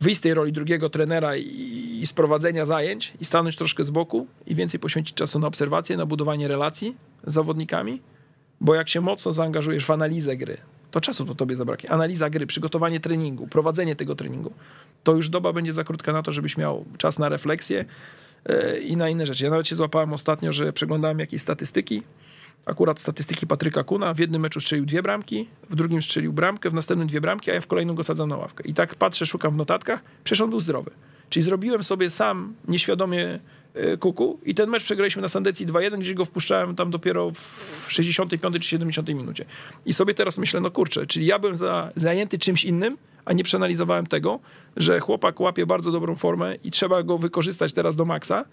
wyjść z tej roli drugiego trenera i, i sprowadzenia zajęć i stanąć troszkę z boku i więcej poświęcić czasu na obserwację, na budowanie relacji z zawodnikami, bo jak się mocno zaangażujesz w analizę gry, to czasu to tobie zabraknie. Analiza gry, przygotowanie treningu, prowadzenie tego treningu, to już doba będzie za krótka na to, żebyś miał czas na refleksję e, i na inne rzeczy. Ja nawet się złapałem ostatnio, że przeglądałem jakieś statystyki, akurat statystyki Patryka Kuna. W jednym meczu strzelił dwie bramki, w drugim strzelił bramkę, w następnym dwie bramki, a ja w kolejnym go sadzam na ławkę. I tak patrzę, szukam w notatkach, przecież on był zdrowy. Czyli zrobiłem sobie sam nieświadomie kuku i ten mecz przegraliśmy na Sandecji 2-1, gdzie go wpuszczałem tam dopiero w 65 czy 70 minucie. I sobie teraz myślę, no kurczę, czyli ja byłem za, zajęty czymś innym, a nie przeanalizowałem tego, że chłopak łapie bardzo dobrą formę i trzeba go wykorzystać teraz do maksa,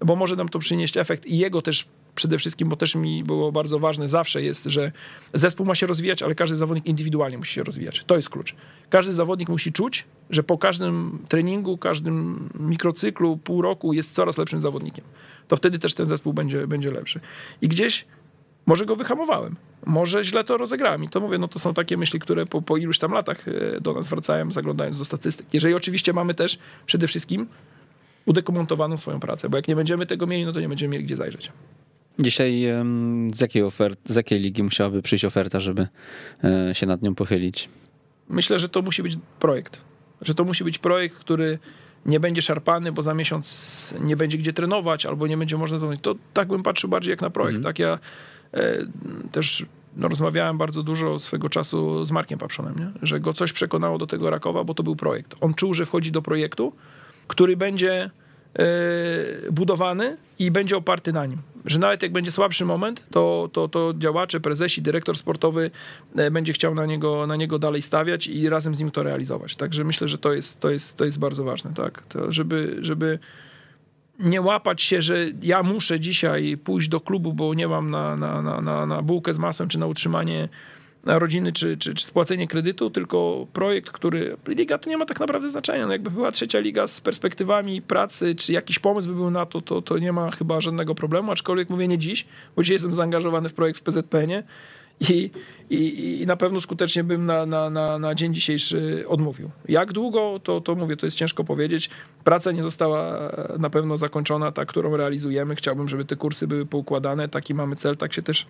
bo może nam to przynieść efekt i jego też przede wszystkim, bo też mi było bardzo ważne, zawsze jest, że zespół ma się rozwijać, ale każdy zawodnik indywidualnie musi się rozwijać. To jest klucz. Każdy zawodnik musi czuć, że po każdym treningu, każdym mikrocyklu, pół roku jest coraz lepszym zawodnikiem. To wtedy też ten zespół będzie, będzie lepszy. I gdzieś Może go wyhamowałem, może źle to rozegrałem i to mówię, no to są takie myśli, które po, po iluś tam latach e, do nas wracają, zaglądając do statystyk. Jeżeli oczywiście mamy też przede wszystkim udokumentowaną swoją pracę, bo jak nie będziemy tego mieli, no to nie będziemy mieli gdzie zajrzeć. Dzisiaj z jakiej, ofert, z jakiej ligi musiałaby przyjść oferta, żeby e, się nad nią pochylić? Myślę, że to musi być projekt. Że to musi być projekt, który nie będzie szarpany, bo za miesiąc nie będzie gdzie trenować, albo nie będzie można zamówić. To tak bym patrzył bardziej jak na projekt. Mm. Tak ja e, też no, rozmawiałem bardzo dużo swego czasu z Markiem Paprzonem, nie? że go coś przekonało do tego Rakowa, bo to był projekt. On czuł, że wchodzi do projektu, który będzie e, budowany i będzie oparty na nim że nawet jak będzie słabszy moment, to, to, to działacze, prezesi, dyrektor sportowy e, będzie chciał na niego, na niego dalej stawiać i razem z nim to realizować. Także myślę, że to jest, to jest, to jest bardzo ważne, tak? To żeby, żeby nie łapać się, że ja muszę dzisiaj pójść do klubu, bo nie mam na, na, na, na, na bułkę z masłem czy na utrzymanie rodziny czy, czy, czy spłacenie kredytu, tylko projekt, który. Liga to nie ma tak naprawdę znaczenia. No jakby była trzecia liga z perspektywami pracy, czy jakiś pomysł by był na to, to, to nie ma chyba żadnego problemu. Aczkolwiek mówię nie dziś, bo dzisiaj jestem zaangażowany w projekt w PZPN-ie. I, i, I na pewno skutecznie bym na, na, na, na dzień dzisiejszy odmówił. Jak długo, to, to mówię, to jest ciężko powiedzieć. Praca nie została na pewno zakończona, ta, którą realizujemy. Chciałbym, żeby te kursy były poukładane. Taki mamy cel, tak się też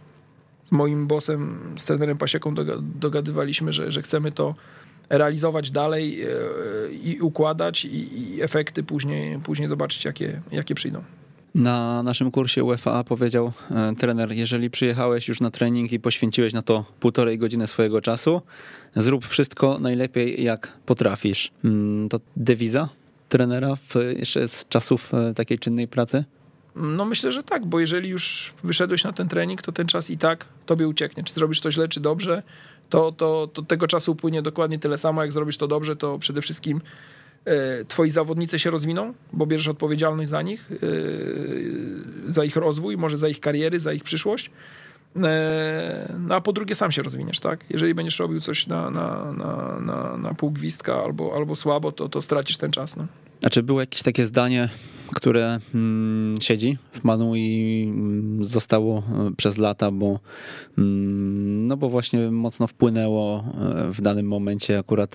z moim bossem, z trenerem Pasieką dogadywaliśmy, że, że chcemy to realizować dalej e, i układać i, i efekty później, później zobaczyć, jakie, jakie przyjdą. Na naszym kursie UEFA powiedział e, trener, jeżeli przyjechałeś już na trening i poświęciłeś na to półtorej godziny swojego czasu, zrób wszystko najlepiej jak potrafisz. Mm, to dewiza trenera jeszcze z czasów e, takiej czynnej pracy? No myślę, że tak, bo jeżeli już wyszedłeś na ten trening, to ten czas i tak tobie ucieknie. Czy zrobisz to źle, czy dobrze, to, to, to tego czasu upłynie dokładnie tyle samo. Jak zrobisz to dobrze, to przede wszystkim e, twoi zawodnicy się rozwiną, bo bierzesz odpowiedzialność za nich, e, za ich rozwój, może za ich kariery, za ich przyszłość. E, no a po drugie sam się rozwiniesz, tak? Jeżeli będziesz robił coś na, na, na, na, na pół gwizdka albo, albo słabo, to, to stracisz ten czas. No. A czy było jakieś takie zdanie, które mm, siedzi w Manu i mm, zostało e, przez lata, bo, mm, no bo właśnie mocno wpłynęło e, w danym momencie akurat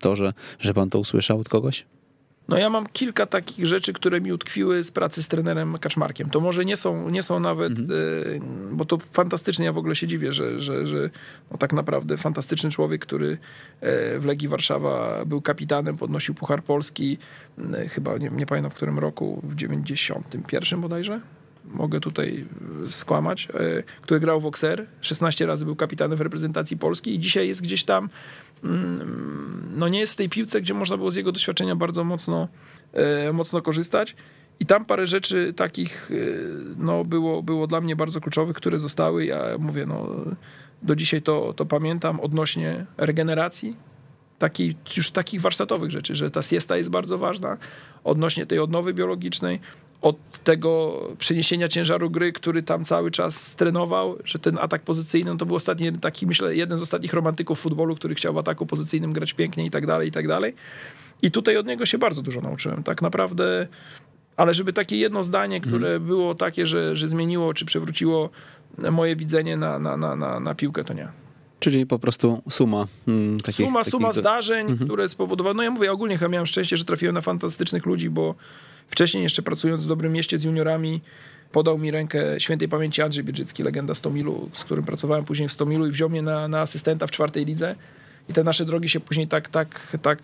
to, że, że pan to usłyszał od kogoś? No ja mam kilka takich rzeczy, które mi utkwiły z pracy z trenerem Kaczmarkiem. To może nie są, nie są nawet, mhm. E, bo to fantastycznie, ja w ogóle się dziwię, że, że, że no tak naprawdę fantastyczny człowiek, który e, w Legii Warszawa był kapitanem, podnosił Puchar Polski, e, chyba nie, nie pamiętam w którym roku, w 91 bodajże, mogę tutaj skłamać, który grał w Okser, 16 razy był kapitanem w reprezentacji Polski i dzisiaj jest gdzieś tam no nie jest w tej piłce, gdzie można było z jego doświadczenia bardzo mocno, e, mocno korzystać. I tam parę rzeczy takich e, no, było, było dla mnie bardzo kluczowych, które zostały. Ja mówię, no, do dzisiaj to, to pamiętam odnośnie regeneracji, takiej, już takich warsztatowych rzeczy, że ta siesta jest bardzo ważna, odnośnie tej odnowy biologicznej, od tego przeniesienia ciężaru gry, który tam cały czas trenował, że ten atak pozycyjny no to był ostatni taki, myślę, jeden z ostatnich romantyków futbolu, który chciał w ataku pozycyjnym grać pięknie i tak dalej, i tak dalej. I tutaj od niego się bardzo dużo nauczyłem. Tak naprawdę, ale żeby takie jedno zdanie, które mm. było takie, że, że zmieniło czy przewróciło moje widzenie na, na, na, na, na piłkę, to nie. Czyli po prostu suma. Hmm, takich, suma, takich... suma zdarzeń, mm -hmm. które spowodowały. No ja mówię ogólnie, ja miałem szczęście, że trafiłem na fantastycznych ludzi, bo Wcześniej jeszcze pracując w Dobrym Mieście z juniorami, podał mi rękę świętej pamięci Andrzej Biedrzycki, legenda Stomilu, z którym pracowałem później w Stomilu i wziął mnie na, na asystenta w czwartej lidze. I te nasze drogi się później tak, tak, tak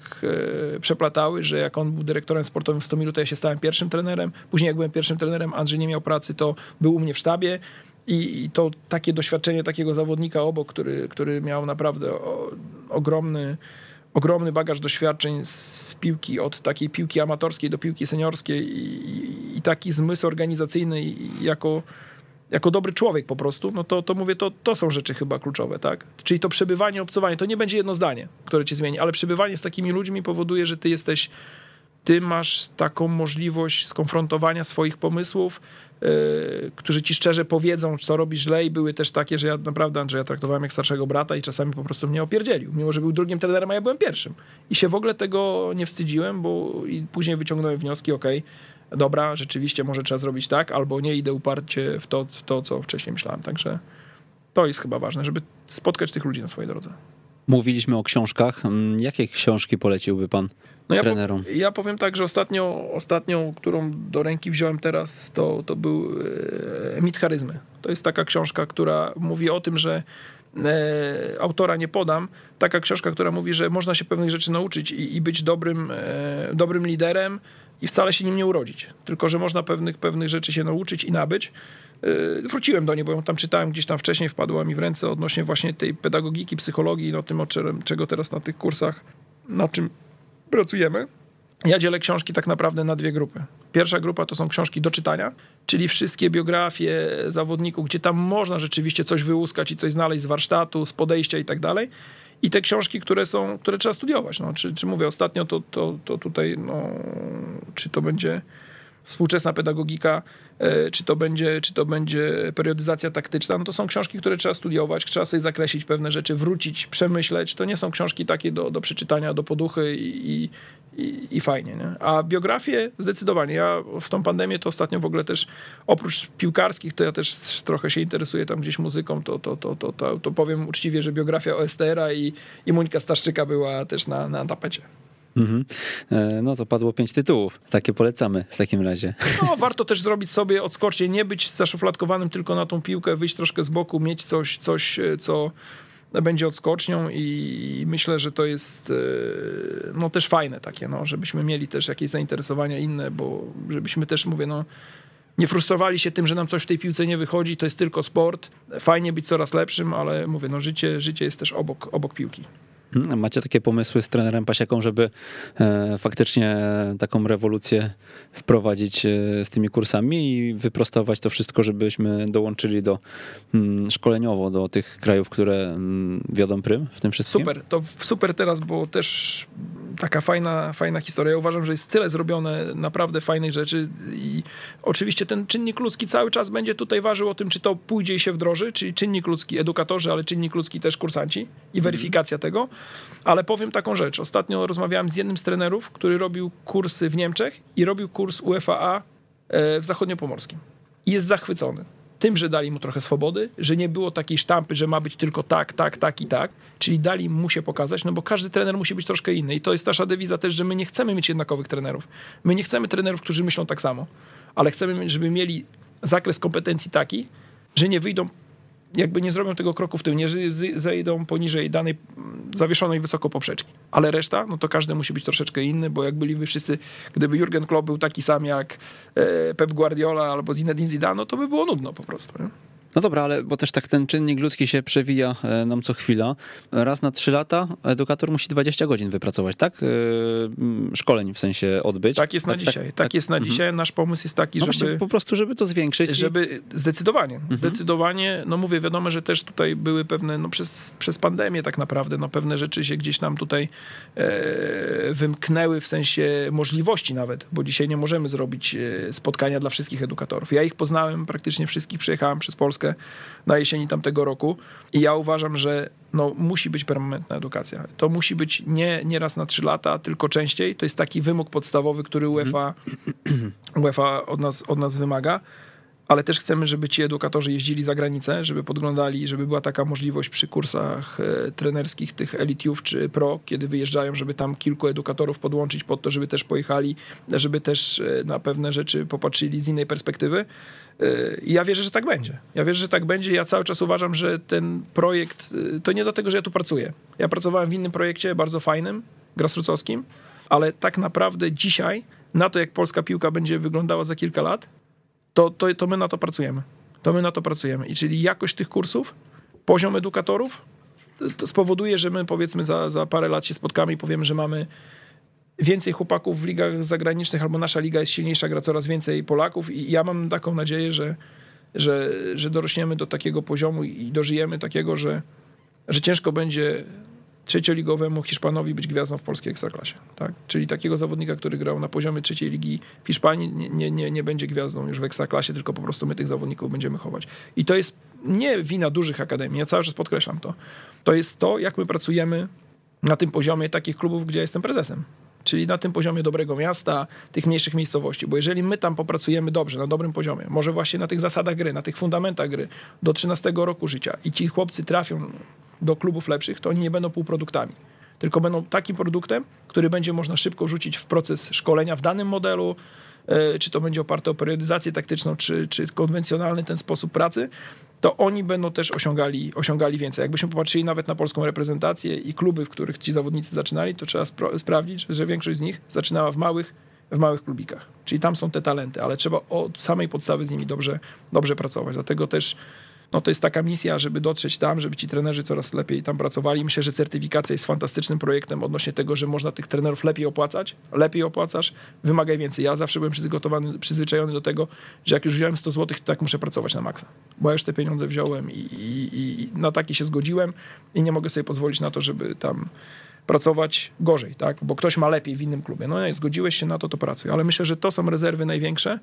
e, przeplatały, że jak on był dyrektorem sportowym w Stomilu, to ja się stałem pierwszym trenerem. Później jak byłem pierwszym trenerem, Andrzej nie miał pracy, to był u mnie w sztabie. I, i to takie doświadczenie takiego zawodnika obok, który, który miał naprawdę o, ogromny ogromny bagaż doświadczeń z piłki, od takiej piłki amatorskiej do piłki seniorskiej i, i taki zmysł organizacyjny jako, jako dobry człowiek po prostu, no to, to mówię, to, to są rzeczy chyba kluczowe, tak? Czyli to przebywanie, obcowanie, to nie będzie jedno zdanie, które cię zmieni, ale przebywanie z takimi ludźmi powoduje, że ty jesteś ty masz taką możliwość skonfrontowania swoich pomysłów, którzy ci szczerze powiedzą, co robisz źle i były też takie, że ja naprawdę Andrzeja traktowałem jak starszego brata i czasami po prostu mnie opierdzielił, mimo że był drugim trenerem, a ja byłem pierwszym. I się w ogóle tego nie wstydziłem, bo i później wyciągnąłem wnioski, ok, dobra, rzeczywiście może trzeba zrobić tak, albo nie idę uparcie w to, w to co wcześniej myślałem, także To jest chyba ważne, żeby spotkać tych ludzi na swojej drodze. Mówiliśmy o książkach. Mm, jakie książki poleciłby pan no ja trenerom? Po, ja powiem tak, że ostatnio, ostatnią, którą do ręki wziąłem teraz, to, to był e, Mit Charyzmy. To jest taka książka, która mówi o tym, że e, autora nie podam, taka książka, która mówi, że można się pewnych rzeczy nauczyć i, i być dobrym, e, dobrym liderem i wcale się nim nie urodzić. Tylko, że można pewnych, pewnych rzeczy się nauczyć i nabyć. E, wróciłem do niej, bo ją tam czytałem gdzieś tam wcześniej, wpadła mi w ręce odnośnie właśnie tej pedagogiki, psychologii, no tym, czego teraz na tych kursach, na czym pracujemy. Ja dzielę książki tak naprawdę na dwie grupy. Pierwsza grupa to są książki do czytania, czyli wszystkie biografie zawodników, gdzie tam można rzeczywiście coś wyłuskać i coś znaleźć z warsztatu, z podejścia i tak dalej. I te książki, które są, które trzeba studiować. No, czy, czy mówię ostatnio, to, to, to tutaj, no, czy to będzie współczesna pedagogika, czy to, będzie, czy to będzie periodyzacja taktyczna, no to są książki, które trzeba studiować, trzeba sobie zakreślić pewne rzeczy, wrócić, przemyśleć. To nie są książki takie do, do przeczytania, do poduchy i, i, i fajnie. Nie? A biografie zdecydowanie. Ja w tą pandemię to ostatnio w ogóle też oprócz piłkarskich, to ja też trochę się interesuję tam gdzieś muzyką, to, to, to, to, to, to powiem uczciwie, że biografia OSTR-a i, i Monika Staszczyka była też na, na tapecie. Mhm. E, no to padło pięć tytułów. Takie polecamy w takim razie. No, warto też zrobić sobie odskocznie, nie być zaszufladkowanym tylko na tą piłkę, wyjść troszkę z boku, mieć coś, coś e, co będzie odskocznią i myślę, że to jest e, no też fajne takie, no, żebyśmy mieli też jakieś zainteresowania inne, bo żebyśmy też, mówię, no nie frustrowali się tym, że nam coś w tej piłce nie wychodzi, to jest tylko sport. Fajnie być coraz lepszym, ale mówię, no życie, życie jest też obok, obok piłki. Macie takie pomysły z trenerem Pasiaką, żeby e, faktycznie taką rewolucję wprowadzić e, z tymi kursami i wyprostować to wszystko, żebyśmy dołączyli do mm, szkoleniowo do tych krajów, które mm, wiodą prym w tym wszystkim? Super, to super teraz, bo też taka fajna, fajna historia. Ja uważam, że jest tyle zrobione naprawdę fajnych rzeczy i oczywiście ten czynnik ludzki cały czas będzie tutaj ważył o tym, czy to pójdzie i się wdroży, czyli czynnik ludzki edukatorzy, ale czynnik ludzki też kursanci i mhm. weryfikacja tego. Ale powiem taką rzecz. Ostatnio rozmawiałem z jednym z trenerów, który robił kursy w Niemczech i robił kurs UFAA e, w zachodniopomorskim. I jest zachwycony tym, że dali mu trochę swobody, że nie było takiej sztampy, że ma być tylko tak, tak, tak i tak, czyli dali mu się pokazać, no bo każdy trener musi być troszkę inny i to jest nasza dewiza też, że my nie chcemy mieć jednakowych trenerów. My nie chcemy trenerów, którzy myślą tak samo, ale chcemy, żeby mieli zakres kompetencji taki, że nie wyjdą jakby nie zrobią tego kroku w tył, nie zejdą poniżej danej zawieszonej wysoko poprzeczki. Ale reszta, no to każdy musi być troszeczkę inny, bo jak byliby wszyscy, gdyby Jurgen Klopp był taki sam jak e, Pep Guardiola albo Zinedine Zidane, no to by było nudno po prostu. Nie? No dobra, ale bo też tak ten czynnik ludzki się przewija e, nam co chwila. Raz na trzy lata edukator musi 20 godzin wypracować, tak? E, szkoleń w sensie odbyć. Tak jest na tak, dzisiaj. Tak, tak, tak jest na mhm. dzisiaj. Nasz pomysł jest taki, no żeby... po prostu, żeby to zwiększyć. Żeby, i... zdecydowanie. Mhm. Zdecydowanie, no mówię, wiadomo, że też tutaj były pewne, no przez, przez pandemię tak naprawdę, no pewne rzeczy się gdzieś nam tutaj e, wymknęły w sensie możliwości nawet, bo dzisiaj nie możemy zrobić e, spotkania dla wszystkich edukatorów. Ja ich poznałem praktycznie wszystkich, przejechałem przez Polskę Polskę na jesieni tamtego roku i ja uważam, że no, musi być permanentna edukacja. To musi być nie, nie raz na trzy lata, tylko częściej. To jest taki wymóg podstawowy, który UEFA, UEFA od, nas, od nas wymaga ale też chcemy, żeby ci edukatorzy jeździli za granicę, żeby podglądali, żeby była taka możliwość przy kursach e, trenerskich tych elitiów czy pro, kiedy wyjeżdżają, żeby tam kilku edukatorów podłączyć pod to, żeby też pojechali, żeby też e, na pewne rzeczy popatrzyli z innej perspektywy. E, I ja wierzę, że tak będzie. Ja wierzę, że tak będzie. Ja cały czas uważam, że ten projekt, to nie dlatego, że ja tu pracuję. Ja pracowałem w innym projekcie, bardzo fajnym, grassrootsowskim, ale tak naprawdę dzisiaj, na to jak polska piłka będzie wyglądała za kilka lat, to, to, to my na to pracujemy. To my na to pracujemy. I czyli jakość tych kursów, poziom edukatorów, to spowoduje, że my powiedzmy za, za parę lat się spotkamy i powiemy, że mamy więcej chłopaków w ligach zagranicznych, albo nasza liga jest silniejsza, gra coraz więcej Polaków i ja mam taką nadzieję, że, że, że dorośniemy do takiego poziomu i dożyjemy takiego, że, że ciężko będzie trzecioligowemu Hiszpanowi być gwiazdą w polskiej ekstraklasie. Tak? Czyli takiego zawodnika, który grał na poziomie trzeciej ligi w Hiszpanii, nie, nie, nie będzie gwiazdą już w ekstraklasie, tylko po prostu my tych zawodników będziemy chować. I to jest nie wina dużych akademii, ja cały czas podkreślam to. To jest to, jak my pracujemy na tym poziomie takich klubów, gdzie jestem prezesem. Czyli na tym poziomie dobrego miasta, tych mniejszych miejscowości. Bo jeżeli my tam popracujemy dobrze, na dobrym poziomie, może właśnie na tych zasadach gry, na tych fundamentach gry do 13 roku życia i ci chłopcy trafią do klubów lepszych, to oni nie będą półproduktami. Tylko będą takim produktem, który będzie można szybko wrzucić w proces szkolenia w danym modelu, e, czy to będzie oparte o periodyzację taktyczną, czy, czy konwencjonalny ten sposób pracy, to oni będą też osiągali, osiągali więcej. Jakbyśmy popatrzyli nawet na polską reprezentację i kluby, w których ci zawodnicy zaczynali, to trzeba spra- sprawdzić, że większość z nich zaczynała w małych, w małych klubikach. Czyli tam są te talenty, ale trzeba od samej podstawy z nimi dobrze, dobrze pracować. Dlatego też no to jest taka misja, żeby dotrzeć tam, żeby ci trenerzy coraz lepiej tam pracowali. Myślę, że certyfikacja jest fantastycznym projektem odnośnie tego, że można tych trenerów lepiej opłacać, lepiej opłacasz, wymagaj więcej. Ja zawsze byłem przygotowany, przyzwyczajony do tego, że jak już wziąłem 100 zł, to tak muszę pracować na maksa. Bo ja już te pieniądze wziąłem i, i, i na takie się zgodziłem i nie mogę sobie pozwolić na to, żeby tam pracować gorzej, tak? Bo ktoś ma lepiej w innym klubie. No nie, zgodziłeś się na to, to pracuj. Ale myślę, że to są rezerwy największe,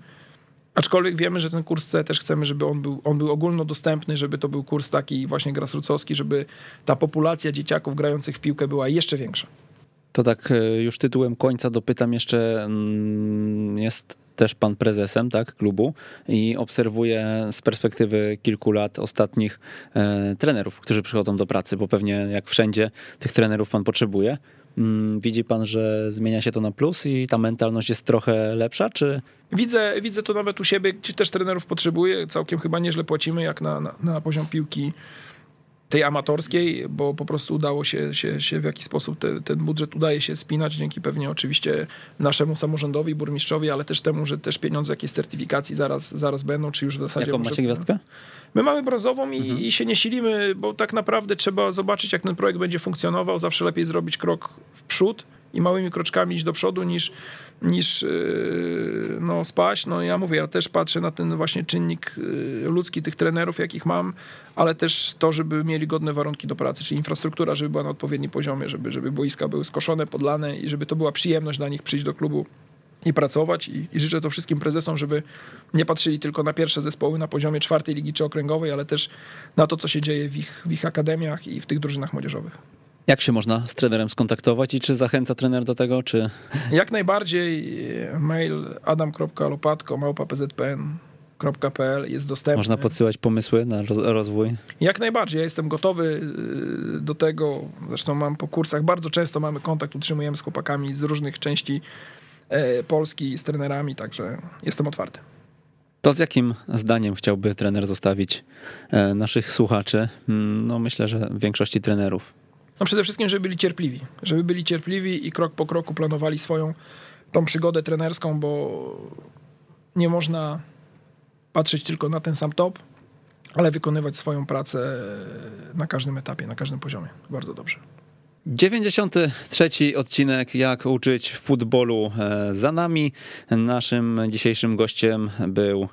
Aczkolwiek wiemy, że ten kurs C też chcemy, żeby on był, on był ogólnodostępny, żeby to był kurs taki właśnie grassrootsowski, żeby ta populacja dzieciaków grających w piłkę była jeszcze większa. To tak e, już tytułem końca dopytam jeszcze, mm, jest też pan prezesem tak, klubu i obserwuje z perspektywy kilku lat ostatnich e, trenerów, którzy przychodzą do pracy, bo pewnie jak wszędzie tych trenerów pan potrzebuje. Mm, widzi pan, że zmienia się to na plus i ta mentalność jest trochę lepsza, czy... Widzę, widzę to nawet u siebie, gdzie też trenerów potrzebuję. Całkiem chyba nieźle płacimy, jak na, na, na poziom piłki tej amatorskiej, bo po prostu udało się, się, się w jakiś sposób te, ten budżet udaje się spinać, dzięki pewnie oczywiście naszemu samorządowi, burmistrzowi, ale też temu, że też pieniądze jakieś certyfikacji zaraz, zaraz będą, czy już w zasadzie... Jaką macie gwiazdkę? My mamy brązową i, mhm. i, się nie silimy, bo tak naprawdę trzeba zobaczyć, jak ten projekt będzie funkcjonował. Zawsze lepiej zrobić krok w przód i małymi kroczkami iść do przodu niż, niż yy, no, spaść. No ja mówię, ja też patrzę na ten właśnie czynnik yy, ludzki tych trenerów, jakich mam, ale też to, żeby mieli godne warunki do pracy, czyli infrastruktura, żeby była na odpowiednim poziomie, żeby, żeby boiska były skoszone, podlane i żeby to była przyjemność dla nich przyjść do klubu i pracować i, i, życzę to wszystkim prezesom, żeby nie patrzyli tylko na pierwsze zespoły na poziomie czwartej ligi czy okręgowej, ale też na to, co się dzieje w ich, w ich akademiach i w tych drużynach młodzieżowych. Jak się można z trenerem skontaktować i czy zachęca trener do tego, czy... Jak najbardziej mail adam.lopatko małpa.pzpn.pl jest dostępny. Można podsyłać pomysły na rozwój? Jak najbardziej. Ja jestem gotowy y, do tego. Zresztą mam po kursach, bardzo często mamy kontakt, utrzymujemy z chłopakami z różnych części e, Polski, z trenerami, także jestem otwarty. To z jakim zdaniem chciałby trener zostawić e, naszych słuchaczy? Mm, no myślę, że większości trenerów. No przede wszystkim, żeby byli cierpliwi. Żeby byli cierpliwi i krok po kroku planowali swoją tą przygodę trenerską, bo nie można patrzeć tylko na ten sam top, ale wykonywać swoją pracę na każdym etapie, na każdym poziomie. Bardzo dobrze. 93 odcinek Jak uczyć futbolu e, za nami. Naszym dzisiejszym gościem był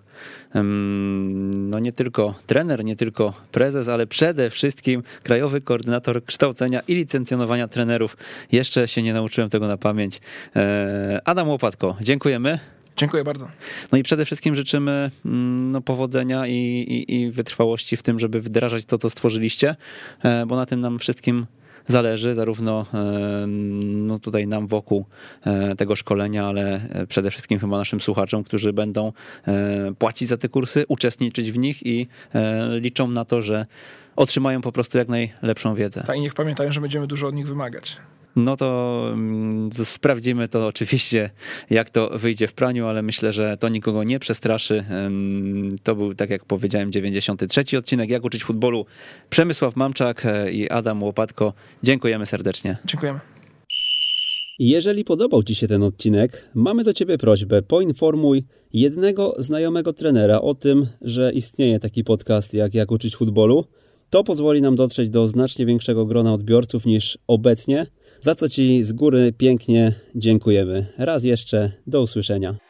no nie tylko trener, nie tylko prezes, ale przede wszystkim krajowy koordynator kształcenia i licencjonowania trenerów. Jeszcze się nie nauczyłem tego na pamięć. E, Adam Łopatko, dziękujemy. Dziękuję bardzo. No i przede wszystkim życzymy mm, no, powodzenia i, i, i wytrwałości w tym, żeby wdrażać to, co stworzyliście, e, bo na tym nam wszystkim zależy, zarówno e, no tutaj nam wokół e, tego szkolenia, ale e, przede wszystkim chyba naszym słuchaczom, którzy będą płacić za te kursy, uczestniczyć w nich i liczą na to, że otrzymają po prostu jak najlepszą wiedzę. Tak, i niech pamiętają, że będziemy dużo od nich wymagać. No to mm, sprawdzimy to oczywiście, jak to wyjdzie w praniu, ale myślę, że to nikogo nie przestraszy. To był, tak jak powiedziałem, 93 odcinek Jak uczyć futbolu. Przemysław Mamczak e, i Adam Łopatko. Dziękujemy serdecznie. Dziękujemy. Jeżeli podobał Ci się ten odcinek, mamy do Ciebie prośbę: poinformuj jednego znajomego trenera o tym, że istnieje taki podcast jak Jak uczyć futbolu. To pozwoli nam dotrzeć do znacznie większego grona odbiorców niż obecnie za co Ci z góry pięknie dziękujemy. Raz jeszcze, do usłyszenia.